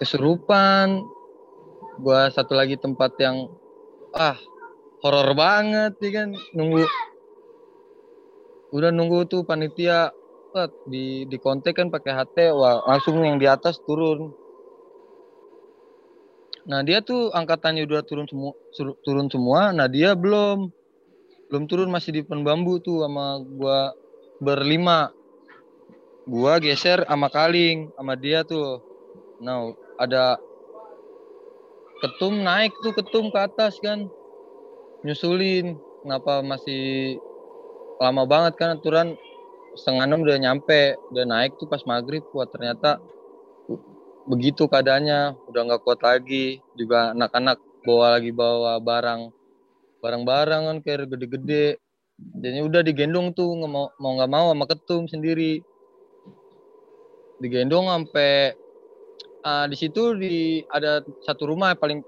kesurupan gue satu lagi tempat yang ah horor banget ya kan nunggu udah nunggu tuh panitia di di kontak kan pakai HT wah langsung yang di atas turun Nah dia tuh angkatannya udah turun semua turun semua. Nah dia belum belum turun masih di pohon bambu tuh sama gua berlima. Gua geser sama Kaling sama dia tuh. Nah ada ketum naik tuh ketum ke atas kan. Nyusulin kenapa masih lama banget kan aturan. Setengah enam udah nyampe udah naik tuh pas maghrib. Wah ternyata begitu keadaannya. Udah nggak kuat lagi. Juga anak-anak bawa lagi bawa barang. Barang-barang kan kayak gede-gede. Jadi udah digendong tuh mau nggak mau sama ketum sendiri. Digendong sampai uh, di situ di ada satu rumah paling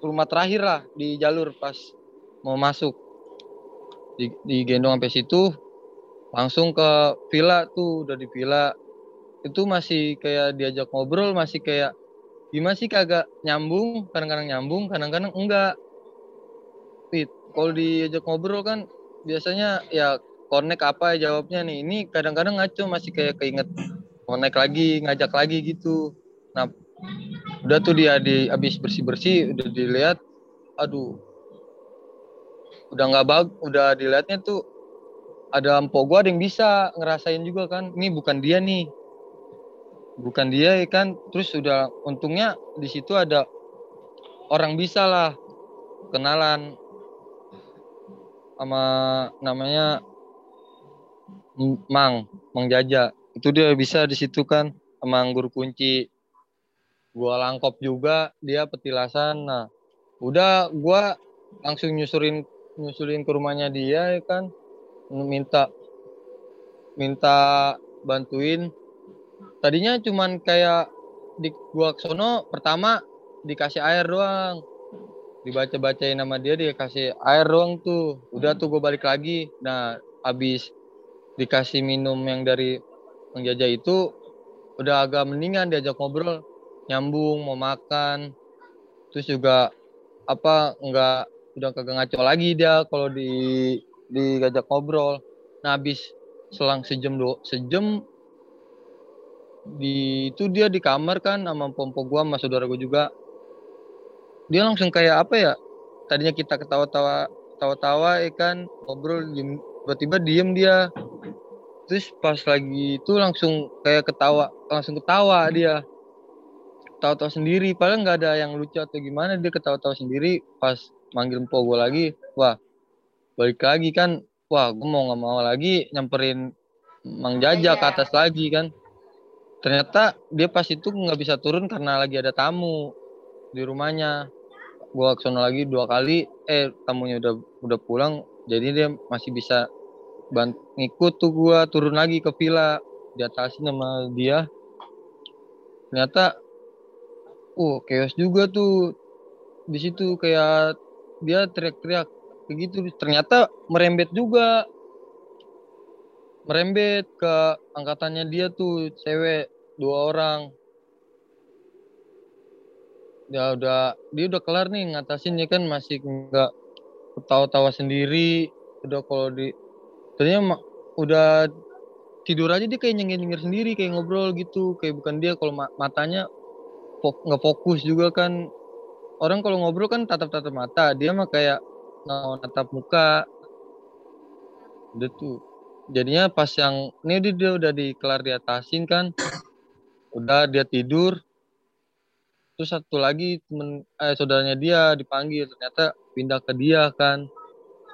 rumah terakhir lah di jalur pas mau masuk. Di, digendong sampai situ langsung ke villa tuh udah di villa. Itu masih kayak diajak ngobrol masih kayak gimana sih kagak nyambung? Kadang-kadang nyambung kadang-kadang enggak. Fit kalau diajak ngobrol kan biasanya ya connect apa ya jawabnya nih. Ini kadang-kadang ngaco masih kayak keinget connect lagi ngajak lagi gitu nah udah tuh dia di habis bersih bersih udah dilihat aduh udah nggak bag udah dilihatnya tuh ada empok gua ada yang bisa ngerasain juga kan ini bukan dia nih. Bukan dia ya kan? Terus sudah untungnya di situ ada orang bisa lah kenalan sama namanya Mang Mang Jaja. Itu dia bisa di situ kan sama anggur kunci gua langkop juga dia petilasan. Nah udah gua langsung nyusurin nyusulin ke rumahnya dia ya kan. Minta minta bantuin. Tadinya cuman kayak di gua sono pertama dikasih air doang. Dibaca bacain nama dia dia kasih air doang tuh. Udah tuh gue balik lagi. Nah abis dikasih minum yang dari penjajah itu udah agak mendingan diajak ngobrol nyambung mau makan terus juga apa enggak udah kagak ngaco lagi dia kalau di diajak ngobrol. Nah habis selang sejam do sejam di itu dia di kamar kan sama pompo gua sama saudara gua juga. Dia langsung kayak apa ya? Tadinya kita ketawa-tawa tawa-tawa ya kan ngobrol tiba-tiba diem dia. Terus pas lagi itu langsung kayak ketawa, langsung ketawa dia. Ketawa-tawa sendiri, padahal nggak ada yang lucu atau gimana dia ketawa-tawa sendiri. Pas manggil empo gue lagi wah balik lagi kan? Wah gue mau nggak mau lagi nyamperin Mang Jaja ke iya. atas lagi kan. Ternyata dia pas itu nggak bisa turun karena lagi ada tamu di rumahnya. Gue ke sana lagi dua kali eh tamunya udah udah pulang. Jadi dia masih bisa bant ngikut tuh gue turun lagi ke villa di atas sama dia. Ternyata uh chaos juga tuh. Di situ kayak dia teriak-teriak begitu. Ternyata merembet juga. Merembet ke angkatannya dia tuh cewek dua orang. Ya udah dia udah kelar nih ngatasin ya kan? Masih nggak ketawa-tawa sendiri. Udah kalau di ternyata udah tidur aja dia kayak nyengir-nyengir sendiri kayak ngobrol gitu. Kayak bukan dia kalau matanya nggak fokus juga kan. Orang kalau ngobrol kan tatap-tatap mata dia mah kayak mau tatap muka. Udah tuh. Jadinya pas yang ini dia, dia udah dikelar di atasin kan. Udah dia tidur. Terus satu lagi temen eh saudaranya dia dipanggil ternyata pindah ke dia kan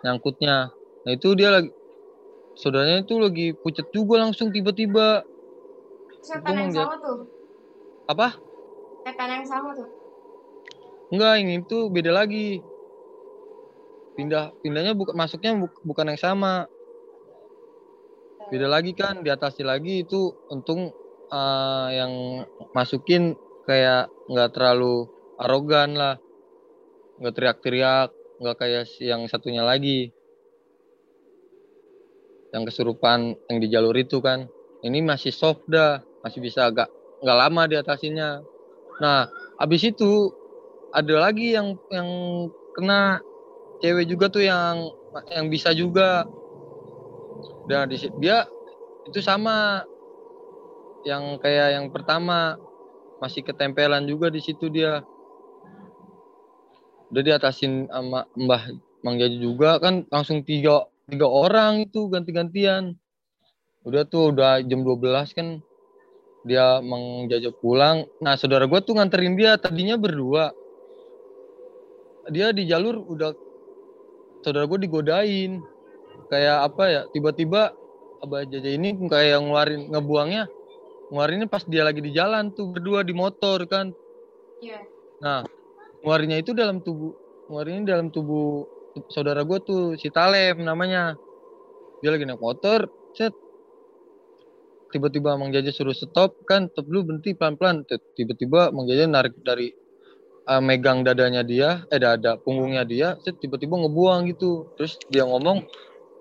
nyangkutnya. Nah itu dia lagi saudaranya itu lagi pucet juga langsung tiba-tiba. Setan yang sama tuh? Apa setan yang sama tuh Enggak, ini tuh beda lagi. Pindah pindahnya buka masuknya bu, bukan yang sama. Beda lagi kan, di atasnya lagi itu untung uh, yang masukin kayak nggak terlalu arogan lah. Nggak teriak-teriak, nggak kayak yang satunya lagi. Yang kesurupan yang di jalur itu kan. Ini masih soft dah, masih bisa agak nggak lama di atasinya. Nah, abis itu ada lagi yang yang kena cewek juga tuh yang yang bisa juga. Dan di dia itu sama yang kayak yang pertama masih ketempelan juga di situ dia. Udah diatasin sama Mbah Mang Jaja juga kan langsung tiga tiga orang itu ganti-gantian. Udah tuh udah jam 12 kan dia Mang Jaja pulang nah saudara gue tuh nganterin dia tadinya berdua dia di jalur udah saudara gue digodain kayak apa ya tiba-tiba Abah Jaja ini kayak ngeluarin ngebuangnya ngeluarinnya pas dia lagi di jalan tuh berdua di motor kan Iya. Nah, ngeluarinnya itu dalam tubuh, ngeluarinnya dalam tubuh saudara gue tuh si Talem namanya. Dia lagi naik motor, set. Tiba-tiba Mang Jaja suruh stop kan, stop dulu berhenti pelan-pelan. Tiba-tiba Mang Jaja narik dari eh, megang dadanya dia, eh dada punggungnya dia, tiba-tiba ngebuang gitu. Terus dia ngomong,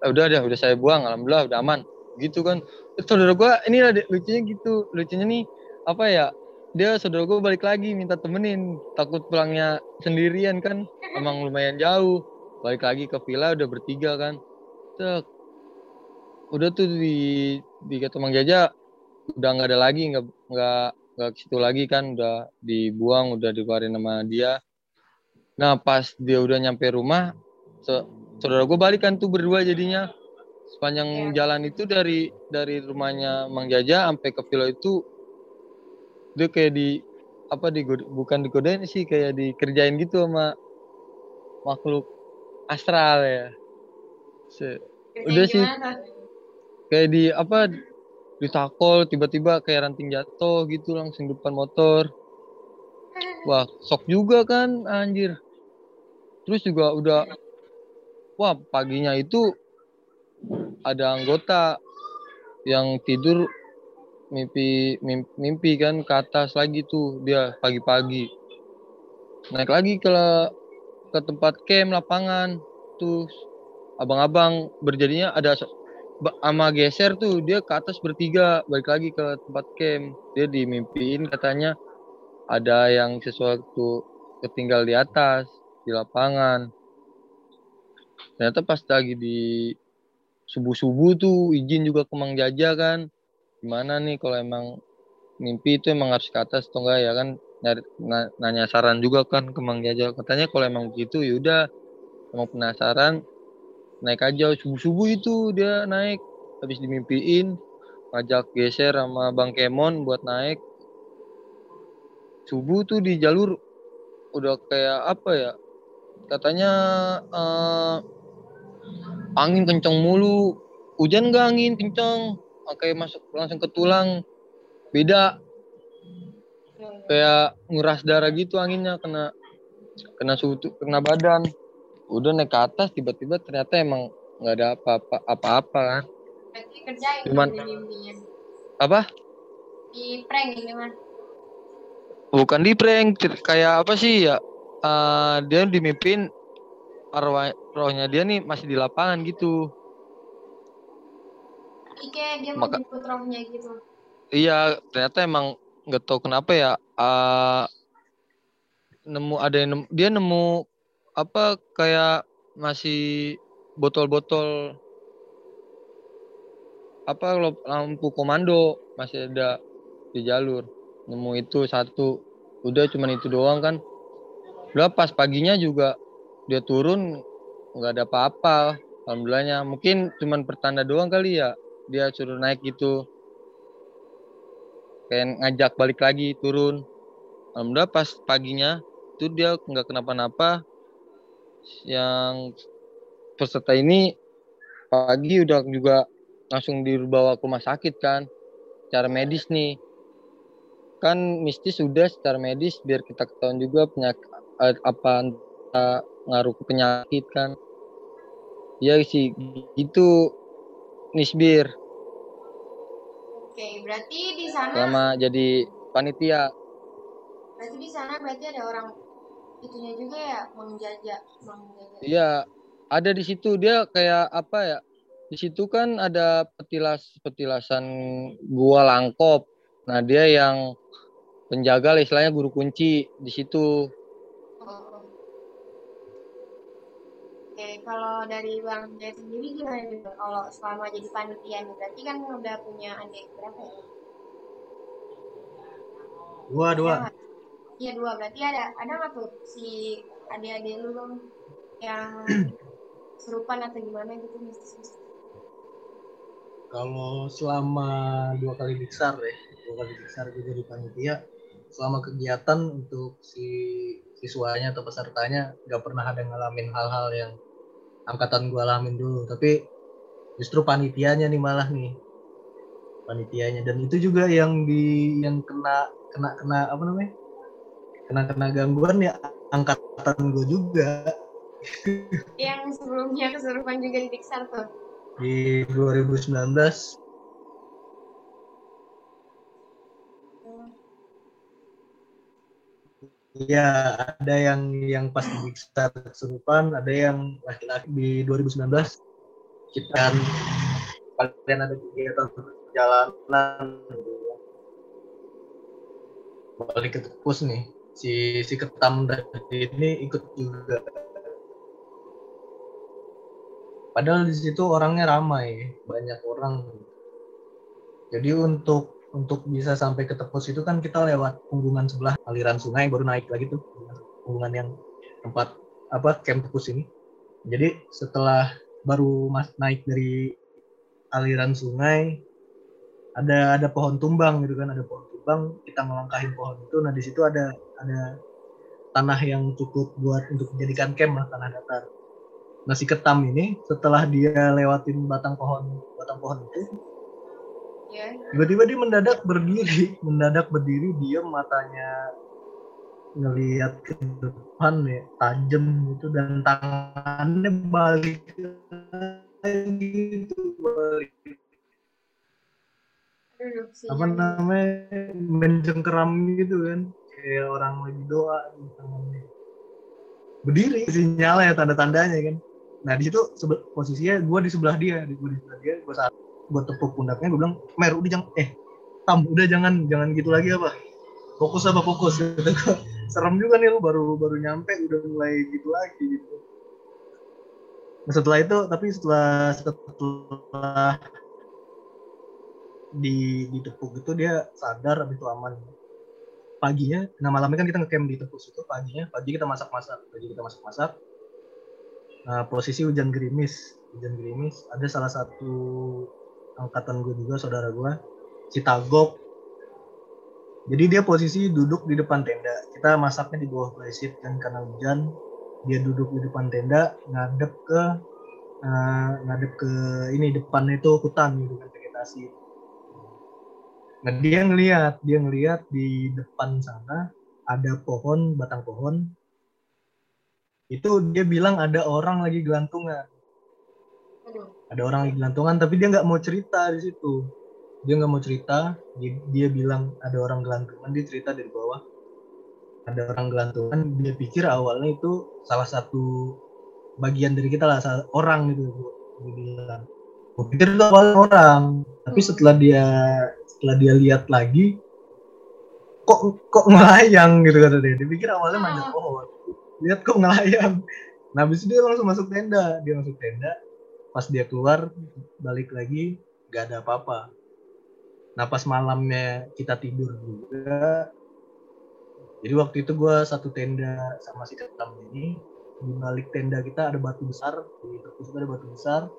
eh, udah deh, udah saya buang, alhamdulillah udah aman. Gitu kan. Terus saudara gue ini lucunya gitu, lucunya nih apa ya? dia saudara gue balik lagi minta temenin takut pulangnya sendirian kan emang lumayan jauh balik lagi ke villa udah bertiga kan udah tuh di di kata Mang Jaja udah nggak ada lagi nggak nggak nggak ke situ lagi kan udah dibuang udah dikeluarin sama dia. Nah pas dia udah nyampe rumah saudara gue balik kan tuh berdua jadinya. Sepanjang jalan itu dari dari rumahnya Mang Jaja sampai ke villa itu dia kayak di apa di bukan digodain sih kayak dikerjain gitu sama makhluk astral ya. Se- Udah sih. Kayak di apa ditakol tiba-tiba kayak ranting jatuh gitu langsung depan motor. Wah shock juga kan anjir. Terus juga udah wah paginya itu ada anggota yang tidur mimpi mimpi, mimpi kan ke atas lagi tuh dia pagi-pagi. Naik lagi ke ke tempat camp lapangan tuh abang-abang berjadinya ada so- ba- ama geser tuh dia ke atas bertiga balik lagi ke tempat camp. Dia dimimpiin katanya ada yang sesuatu ketinggal di atas di lapangan. Ternyata pas lagi di subuh subuh tuh izin juga ke Mang Jaja kan. Gimana nih kalau emang mimpi itu emang harus ke atas atau enggak ya kan? Nyari na- nanya saran juga kan ke Mang Jaja. Katanya kalau emang begitu yaudah emang penasaran naik aja subuh subuh itu dia naik. Habis dimimpiin ngajak geser sama Bang Kemon buat naik. Subuh tuh di jalur udah kayak apa ya? Katanya eh, angin kenceng mulu. Hujan gak angin kenceng kayak masuk langsung ke tulang. Beda. Kayak nguras darah gitu anginnya kena kena suhu kena badan udah naik ke atas tiba-tiba ternyata emang nggak ada apa-apa apa-apa kan kerjain Cuman- mimpinya. apa Di prank ini mah. bukan di prank kayak apa sih ya eh, dia dimimpin arwah rohnya dia nih masih di lapangan gitu Ike dia Maka- rohnya gitu. iya ternyata emang nggak tahu kenapa ya eh, nemu ada yang nemu, dia nemu apa kayak masih botol-botol apa lampu komando masih ada di jalur. Nemu itu satu. Udah cuman itu doang kan. Udah pas paginya juga dia turun nggak ada apa-apa alhamdulillahnya. Mungkin cuman pertanda doang kali ya dia suruh naik gitu. Kayak ngajak balik lagi turun. Alhamdulillah pas paginya itu dia nggak kenapa-napa yang peserta ini pagi udah juga langsung dibawa ke rumah sakit kan secara medis nih. Kan mistis sudah secara medis biar kita ketahuan juga penyakit apa entah ngaruh ke penyakit kan. Ya sih gitu nisbir. Oke, berarti di sana selama jadi panitia. Berarti di sana berarti ada orang itunya juga ya menjajah menjajah. Iya, ada di situ dia kayak apa ya? Di situ kan ada petilas petilasan gua langkop. Nah, dia yang penjaga lah istilahnya guru kunci di situ. Oke, kalau dari Bang Jaya sendiri gimana Bang? Kalau selama jadi panitia nih, berarti kan udah punya adik berapa ya? Dua, dua. Iya dua, berarti ada ada nggak tuh si adik-adik lu dong yang serupan atau gimana gitu mistis-mistis. Kalau selama dua kali besar ya, dua kali besar gue jadi panitia, selama kegiatan untuk si siswanya atau pesertanya nggak pernah ada ngalamin hal-hal yang angkatan gue alamin dulu, tapi justru panitianya nih malah nih panitianya. Dan itu juga yang di yang kena kena kena apa namanya kena kena gangguan ya angkatan gue juga. Yang sebelumnya kesurupan juga di Diksar tuh. di 2019 Iya, ada yang yang pas di Diksar kesurupan, ada yang laki-laki di 2019 kita kalian ada kegiatan perjalanan. Balik ke pus nih si si ketam dari ini ikut juga. Padahal di situ orangnya ramai banyak orang. Jadi untuk untuk bisa sampai ke tepus itu kan kita lewat punggungan sebelah aliran sungai baru naik lagi tuh punggungan yang tempat apa camp tepus ini. Jadi setelah baru mas naik dari aliran sungai ada ada pohon tumbang gitu kan ada pohon tumbang kita ngelangkahin pohon itu. Nah di situ ada ada tanah yang cukup buat untuk dijadikan camp lah tanah datar. Nah si ketam ini setelah dia lewatin batang pohon batang pohon itu Ya. tiba-tiba dia mendadak berdiri. Mendadak berdiri diam matanya ngelihat ke depan ya tajam gitu dan tangannya balik gitu balik Apa namanya mencengkeram gitu kan. Kayak orang lagi doa tangannya berdiri sinyal ya tanda-tandanya kan. Nah di situ posisinya gue di sebelah dia di gue di sebelah dia gue saat gue tepuk pundaknya gue bilang mer udah jangan eh tam udah jangan jangan gitu lagi apa. Fokus apa fokus? Gitu Gua, serem juga nih lu baru baru nyampe udah mulai gitu lagi gitu. Nah, setelah itu tapi setelah setelah di di tepuk itu dia sadar habis itu aman. Paginya nah malamnya kan kita ngecamp di tepuk itu paginya pagi kita masak masak pagi kita masak masak nah posisi hujan gerimis hujan gerimis. Ada salah satu angkatan gue juga saudara gue si jadi dia posisi duduk di depan tenda. Kita masaknya di bawah plywood kan karena hujan dia duduk di depan tenda ngadep ke eh, ngadep ke ini depannya itu hutan gitu kan vegetasi Nah dia ngelihat, dia ngelihat di depan sana ada pohon, batang pohon. Itu dia bilang ada orang lagi gelantungan. Aduh. Ada orang lagi gelantungan, tapi dia nggak mau cerita di situ. Dia nggak mau cerita. Dia, dia bilang ada orang gelantungan, dia cerita dari bawah. Ada orang gelantungan, dia pikir awalnya itu salah satu bagian dari kita lah, orang gitu. Dia bilang. Gue pikir itu awalnya orang, tapi setelah dia setelah dia lihat lagi kok kok ngelayang gitu kata dia. Dipikir awalnya manjat pohon. Lihat kok ngelayang. Nah habis itu dia langsung masuk tenda. Dia masuk tenda. Pas dia keluar balik lagi gak ada apa-apa. Nah pas malamnya kita tidur juga jadi waktu itu gue satu tenda sama si ketam ini. Di balik tenda kita ada batu besar. Di terus ada batu besar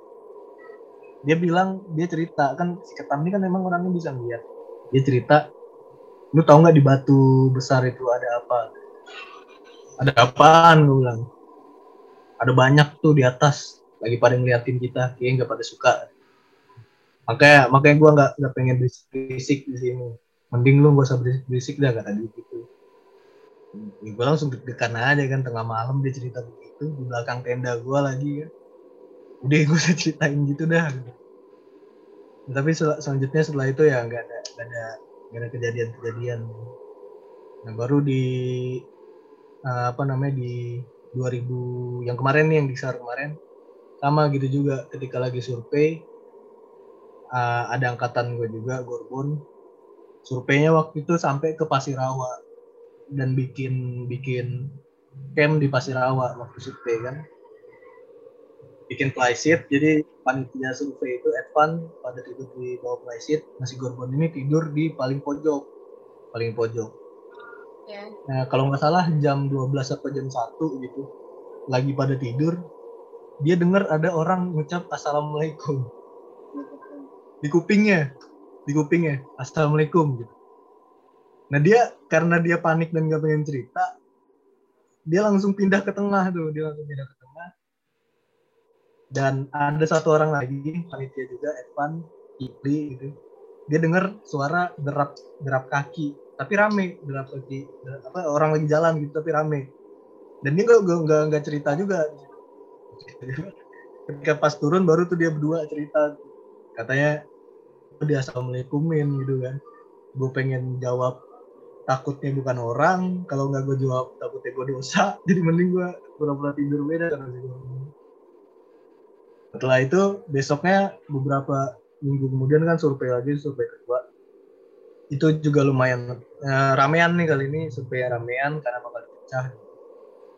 dia bilang dia cerita kan si ketam ini kan memang orangnya bisa ngeliat. Dia cerita lu tau nggak di batu besar itu ada apa? Ada apaan? gue bilang. Ada banyak tuh di atas lagi pada ngeliatin kita kayaknya nggak pada suka. Makanya makanya gue nggak nggak pengen berisik berisik di sini. Mending lu gak usah berisik berisik dah kata dia gitu. Ya, gue langsung deg-degan aja kan tengah malam dia cerita begitu di belakang tenda gue lagi kan udah gue usah ceritain gitu dah. Tapi sel- selanjutnya setelah itu ya nggak ada nggak ada nggak ada kejadian-kejadian. Nah baru di eh, apa namanya di 2000 yang kemarin nih yang di SAR kemarin. Sama gitu juga ketika lagi survei eh, ada angkatan gue juga Gorbon. Surveinya waktu itu sampai ke Pasirawa dan bikin bikin camp di Pasirawa waktu survei kan bikin flysheet jadi panitia survei itu Advan pada tidur di bawah flysheet nasi gorbon ini tidur di paling pojok paling pojok Ya. Nah, kalau nggak salah jam 12 atau jam 1 gitu. Lagi pada tidur, dia dengar ada orang ngucap assalamualaikum di kupingnya. Di kupingnya, assalamualaikum gitu. Nah, dia karena dia panik dan nggak pengen cerita, dia langsung pindah ke tengah tuh, dia langsung pindah ke tengah. Dan ada satu orang lagi, panitia juga, Evan, Kipli gitu. Dia dengar suara derap derap kaki, tapi rame derap kaki, derap- apa orang lagi jalan gitu tapi rame. Dan dia nggak nggak- nggak cerita juga. Ketika pas turun baru tuh dia berdua cerita, katanya dia assalamualaikumin gitu kan. Gue pengen jawab takutnya bukan orang, kalau nggak gue jawab takutnya gue dosa, jadi mending gue pura-pura tidur beda karena sih setelah itu besoknya beberapa minggu kemudian kan survei lagi survei kedua. Itu juga lumayan eh, ramean nih kali ini survei ramean karena bakal pecah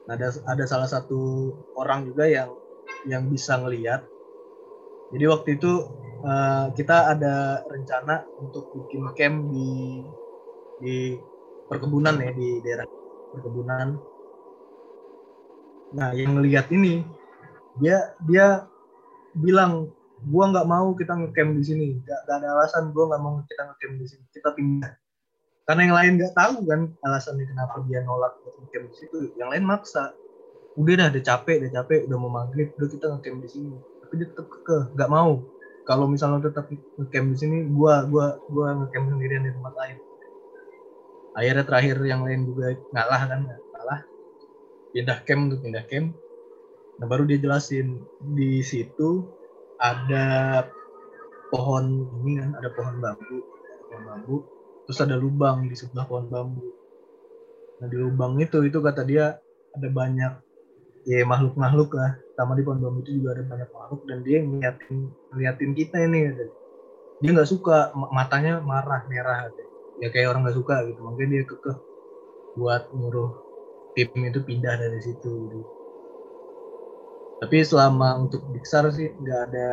nah, ada ada salah satu orang juga yang yang bisa ngelihat jadi waktu itu eh, kita ada rencana untuk bikin camp di di perkebunan ya di daerah perkebunan. Nah yang ngelihat ini dia dia bilang gua nggak mau kita ngecamp di sini. Nggak nggak ada alasan gua nggak mau kita ngecamp di sini. Kita pindah. Karena yang lain nggak tahu kan alasannya kenapa dia nolak ngecamp di situ. Yang lain maksa. Udah dah udah capek udah capek udah mau maghrib udah kita ngecamp di sini. Tapi dia tetap kekeh nggak mau. Kalau misalnya tetap ngecamp di sini gua gua gua ngecamp sendirian di tempat lain. Akhirnya terakhir yang lain juga ngalah kan ngalah. Pindah camp tuh pindah camp Nah baru dia jelasin di situ ada pohon ini kan, ada pohon bambu, pohon bambu, terus ada lubang di sebelah pohon bambu. Nah di lubang itu itu kata dia ada banyak ya makhluk-makhluk lah. Sama di pohon bambu itu juga ada banyak makhluk dan dia ngeliatin ngeliatin kita ini. Katanya. Dia nggak suka ma- matanya marah merah. Katanya. Ya kayak orang nggak suka gitu. Makanya dia kekeh buat nyuruh tim itu pindah dari situ. Gitu tapi selama untuk Diksar sih nggak ada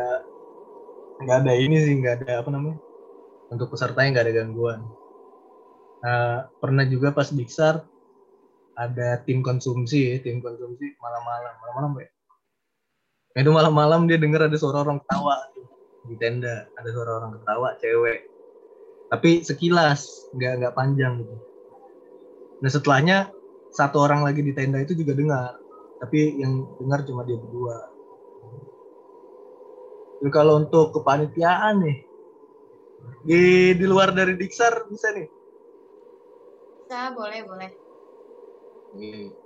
nggak ada ini sih nggak ada apa namanya untuk pesertanya nggak ada gangguan. Nah, pernah juga pas Diksar ada tim konsumsi tim konsumsi malam-malam malam-malam ya? Nah, itu malam-malam dia dengar ada suara orang ketawa. Di tenda ada suara orang ketawa cewek. Tapi sekilas nggak nggak panjang gitu. Nah setelahnya satu orang lagi di tenda itu juga dengar tapi yang dengar cuma dia berdua. Jadi kalau untuk kepanitiaan nih, di di luar dari Diksar bisa nih. Bisa, boleh, boleh.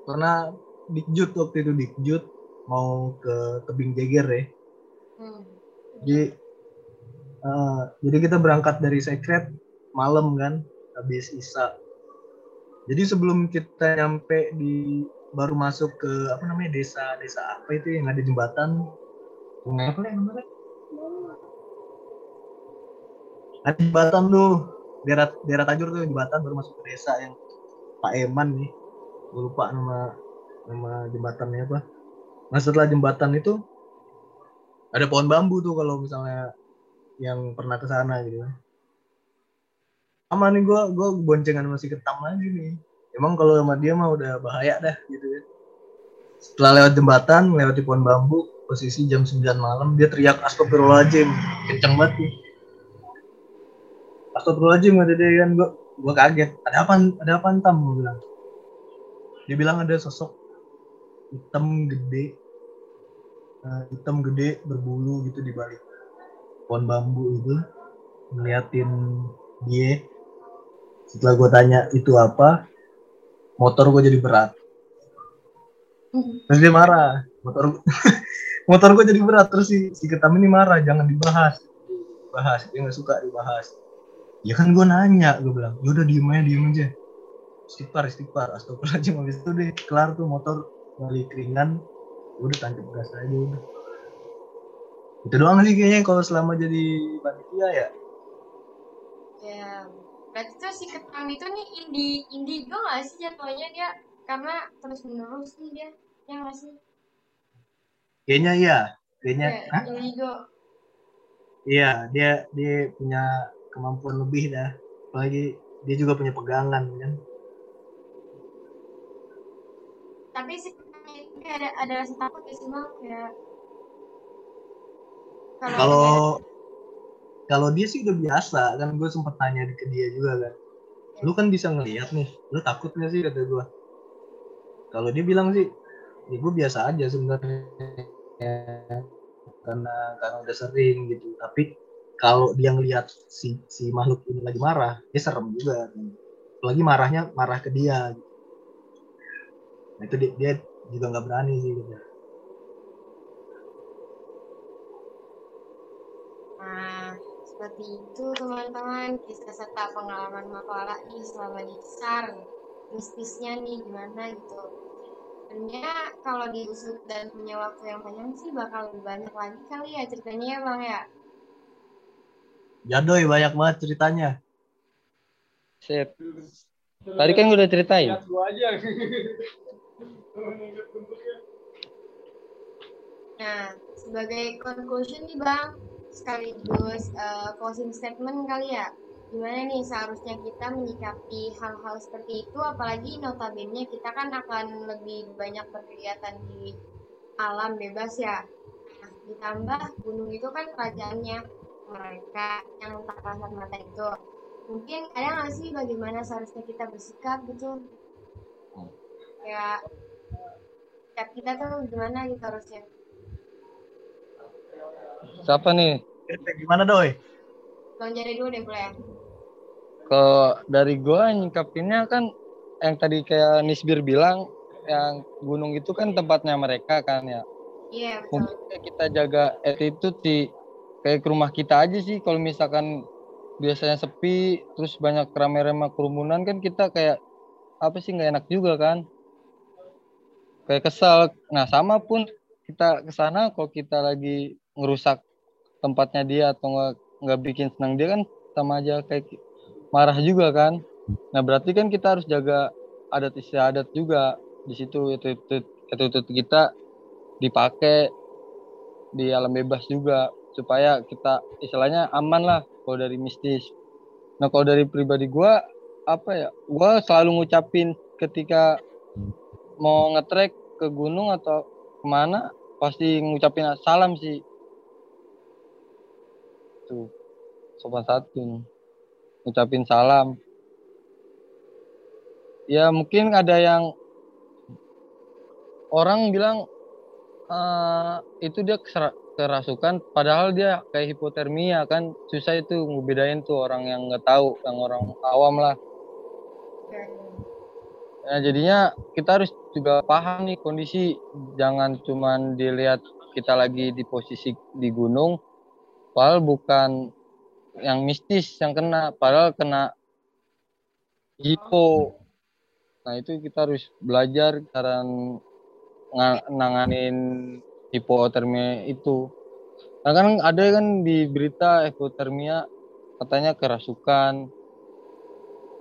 Karena Dikjut waktu itu Dikjut mau ke tebing Jeger ya. Hmm. Jadi eh, jadi kita berangkat dari Secret malam kan, habis Isa. Jadi sebelum kita nyampe di baru masuk ke apa namanya desa desa apa itu yang ada jembatan? Sungai. Apa ya namanya? Ada jembatan tuh. Daerah daerah tajur tuh jembatan baru masuk ke desa yang Pak Eman nih. Gue lupa nama nama jembatannya apa. Nah setelah jembatan itu ada pohon bambu tuh kalau misalnya yang pernah ke sana gitu. Sama nih gue gue boncengan masih ketam lagi nih emang kalau sama dia mah udah bahaya dah gitu ya. Setelah lewat jembatan lewati pohon bambu posisi jam 9 malam dia teriak astagfirullahaladzim. Kenceng banget nih astagfirullahaladzim ada dia kan. Gua gua kaget. Ada apa ada apa tam? Gua bilang. Dia bilang ada sosok hitam gede eh, hitam gede berbulu gitu di balik pohon bambu itu. Ngeliatin dia. Setelah gua tanya itu apa motor gue jadi berat. Terus dia marah. Motor motor gue jadi berat. Terus si si ketam ini marah. Jangan dibahas. Bahas dia nggak suka dibahas. Ya kan gue nanya. Gue bilang ya udah diem aja diem aja. Istighfar istighfar. Astagfirullahaladzim. Habis itu deh kelar tuh motor balik ringan udah tancap gas aja udah. Itu doang sih kayaknya kalau selama jadi panitia ya. Ya, berarti tuh si ketam itu nih indi indigo nggak sih jatuhnya dia karena terus menerus nih dia ya nggak sih kayaknya iya kayaknya ya, Hah? indigo Iya, dia dia punya kemampuan lebih dah. Apalagi dia juga punya pegangan kan. tapi sih ada ada rasa takut ya sih bang kayak Kalau kalau dia sih udah biasa kan gue sempet tanya ke dia juga kan. Lu kan bisa ngeliat nih, lu takut gak sih kata gue. Kalau dia bilang sih, ya gue biasa aja sebenarnya karena karena udah sering gitu. Tapi kalau dia ngeliat si si makhluk ini lagi marah, dia serem juga. Kan. Apalagi marahnya marah ke dia. Nah, itu dia, dia juga nggak berani sih gitu. Nah, seperti itu teman-teman kisah serta pengalaman Mapala nih selama di besar mistisnya nih gimana gitu. Sebenarnya kalau diusut dan punya waktu yang panjang sih bakal lebih banyak lagi kali ya ceritanya ya bang ya. Jadoy banyak banget ceritanya. Sip. Tadi kan udah ceritain. Nah, sebagai conclusion nih bang, sekaligus uh, closing statement kali ya. Gimana nih seharusnya kita menyikapi hal-hal seperti itu, apalagi notabene kita kan akan lebih banyak berkegiatan di alam bebas ya. Nah, ditambah gunung itu kan kerajaannya mereka yang tak kasat mata itu. Mungkin ada nggak sih bagaimana seharusnya kita bersikap gitu? Ya, sikap kita tuh gimana gitu harusnya? Siapa nih? Gimana doi? Bang Jari dulu deh boleh. Kalau dari gua nyikapinnya kan yang tadi kayak Nisbir bilang yang gunung itu kan tempatnya mereka kan ya. Iya betul. Mungkin kita jaga attitude di kayak ke rumah kita aja sih kalau misalkan biasanya sepi terus banyak rame-rame kerumunan kan kita kayak apa sih nggak enak juga kan kayak kesal nah sama pun kita ke sana kalau kita lagi ngerusak tempatnya dia atau nggak nggak bikin senang dia kan sama aja kayak marah juga kan. Nah berarti kan kita harus jaga adat istiadat juga. Di situ itu itu itu, kita dipakai di alam bebas juga supaya kita istilahnya aman lah kalau dari mistis. Nah kalau dari pribadi gue apa ya gue selalu ngucapin ketika mau ngetrek ke gunung atau ke mana pasti ngucapin salam sih tuh sopan satu ngucapin salam. Ya mungkin ada yang orang bilang uh, itu dia kerasukan padahal dia kayak hipotermia kan. Susah itu ngebedain tuh orang yang nggak tahu yang orang awam lah. Nah, jadinya kita harus juga paham nih kondisi. Jangan cuman dilihat kita lagi di posisi di gunung padahal bukan yang mistis yang kena padahal kena hipo. Nah itu kita harus belajar cara nanganin hipotermia itu. Nah kan ada kan di berita hipotermia katanya kerasukan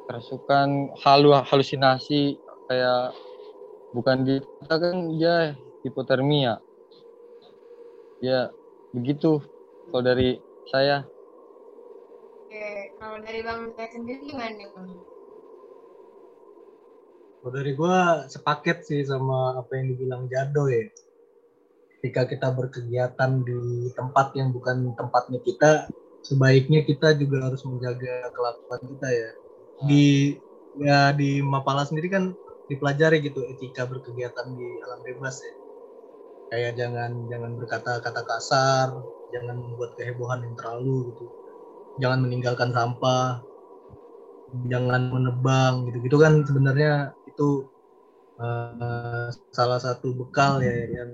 kerasukan halu halusinasi kayak bukan kita kan dia hipotermia. Ya begitu kalau dari saya? Oke kalau dari bang saya sendiri gimana nih bang? Kalau dari gue sepaket sih sama apa yang dibilang Jado ya. Ketika kita berkegiatan di tempat yang bukan tempatnya kita sebaiknya kita juga harus menjaga kelakuan kita ya. Di ya di Mapala sendiri kan dipelajari gitu etika berkegiatan di alam bebas ya. Kayak jangan jangan berkata kata kasar jangan membuat kehebohan yang terlalu gitu. Jangan meninggalkan sampah. Jangan menebang gitu gitu kan sebenarnya itu uh, salah satu bekal ya yang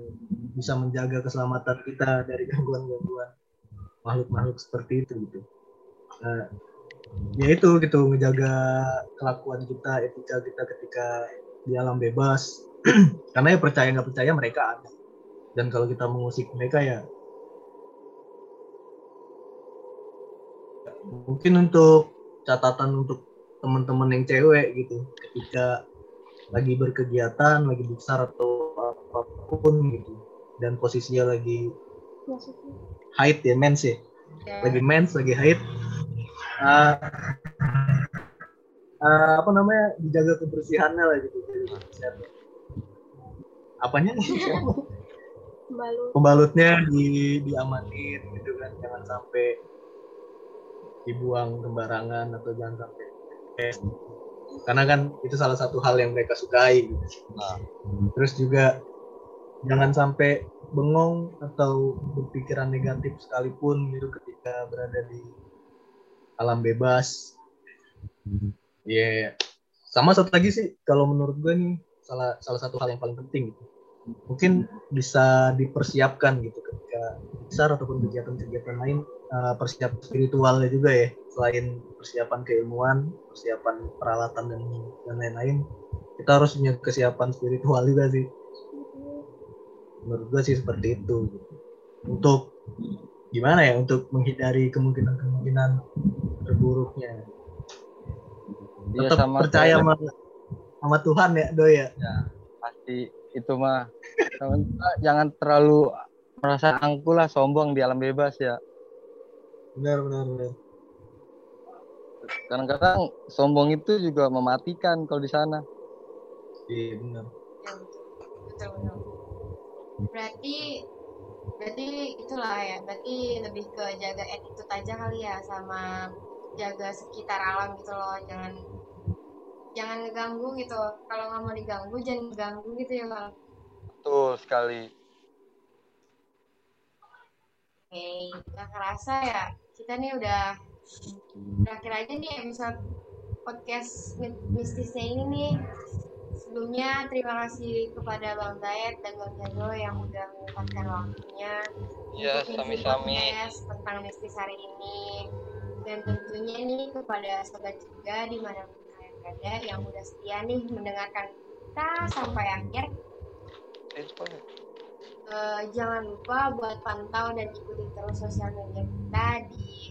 bisa menjaga keselamatan kita dari gangguan-gangguan makhluk-makhluk seperti itu gitu. Uh, ya itu gitu ngejaga kelakuan kita etika kita ketika di alam bebas. Karena ya percaya nggak percaya mereka ada. Dan kalau kita mengusik mereka ya mungkin untuk catatan untuk teman-teman yang cewek gitu ketika lagi berkegiatan lagi besar atau apa pun gitu dan posisinya lagi haid ya mens ya? Lagi mens lagi haid. Uh, uh, apa namanya dijaga kebersihannya lah gitu. Apanya? Balut. pembalutnya di diamanin gitu kan jangan sampai dibuang sembarangan atau jangan sampai eh, karena kan itu salah satu hal yang mereka sukai gitu. Nah. terus juga jangan sampai bengong atau berpikiran negatif sekalipun gitu ketika berada di alam bebas Iya, sama satu lagi sih kalau menurut gue nih salah salah satu hal yang paling penting gitu. Mungkin bisa dipersiapkan gitu ketika besar ataupun kegiatan-kegiatan lain eh, persiapan spiritualnya juga ya selain persiapan keilmuan, persiapan peralatan dan dan lain-lain kita harus punya kesiapan spiritual juga sih. Menurut gue sih seperti itu. Untuk gimana ya untuk menghindari kemungkinan-kemungkinan terburuknya Iya tetap sama percaya sama, sama Tuhan ya do ya pasti itu mah Jangan- jangan terlalu merasa angkuh lah sombong di alam bebas ya benar benar benar. Kadang-kadang sombong itu juga mematikan kalau di sana. Iya benar. Ya, betul betul. Berarti berarti itulah ya berarti lebih ke jaga attitude aja kali ya sama jaga sekitar alam gitu loh jangan jangan ngeganggu gitu. Kalau nggak mau diganggu jangan ganggu gitu ya bang. Betul sekali. Oke nggak kerasa ya kita nih udah berakhir aja nih episode podcast mi- mistisnya ini nih. Sebelumnya terima kasih kepada Bang Zayed dan Bang Jago yang udah menyempatkan waktunya ngisi sami-sami. podcast tentang mistis hari ini. Dan tentunya nih kepada sobat juga di mana pun kalian berada yang udah setia nih mendengarkan kita sampai akhir Eh, jangan lupa buat pantau dan ikuti terus sosial media kita di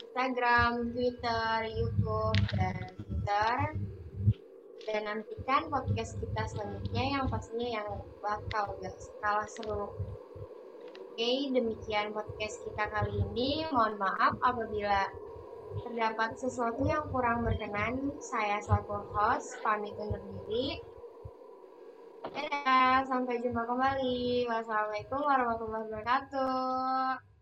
Instagram, Twitter, YouTube, dan Twitter. Dan nantikan podcast kita selanjutnya yang pastinya yang bakal gak kalah seru. Oke, demikian podcast kita kali ini. Mohon maaf apabila terdapat sesuatu yang kurang berkenan. Saya selaku host pamit undur diri. Dadah, sampai jumpa kembali. Wassalamualaikum warahmatullahi wabarakatuh.